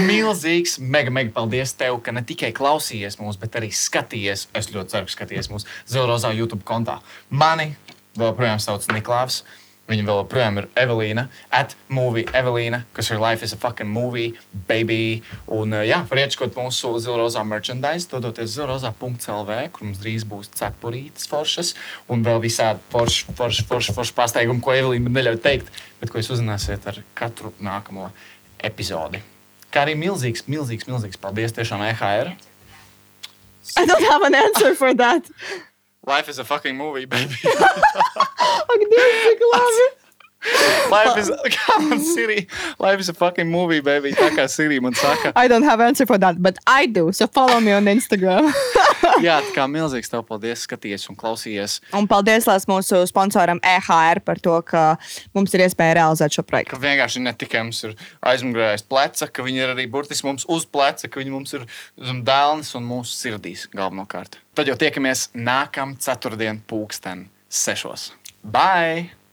Milzīgs, mega, mega paldies tev, ka ne tikai klausījies mūs, bet arī skatījies. Es ļoti ceru, ka skatījies mūsu Zelrozā YouTube kontā. Mani joprojām sauc Niklaus. Viņa vēl joprojām ir Evelīna, at movie Evelīna, kas ir Life is a fucking movie, baby. Un, uh, jā, var iečkot mūsu Zilrozā merchandise, dodoties zilrozā.lv, kur mums drīz būs cepurītes foršas un vēl visādi forši, forši, forši, forši pasteigumi, ko Evelīna man neļauj teikt, bet ko jūs uzzināsiet ar katru nākamo epizodi. Kā arī milzīgs, milzīgs, milzīgs paldies tiešām EHR.
I don't have an answer for that.
Life is a fucking movie, baby. Life is, kā man Siri, life is a fucking movie, baby. Tā kā Siri man saka.
I don't have answer for that, but I do. So follow me on Instagram.
Jā, tā kā milzīgs tev paldies, skaties un klausījies.
Un paldies lās mūsu sponsoram EHR par to, ka mums ir iespēja realizēt šo projektu.
Ka vienkārši ne tikai mums ir aizmugurējais pleca, ka viņi ir arī burtiski mums uz pleca, ka viņi mums ir zem dēlnes un mūsu sirdīs galvenokārt. Tad jau tiekamies nākamā ceturtdien, pulksten sešos. Bye!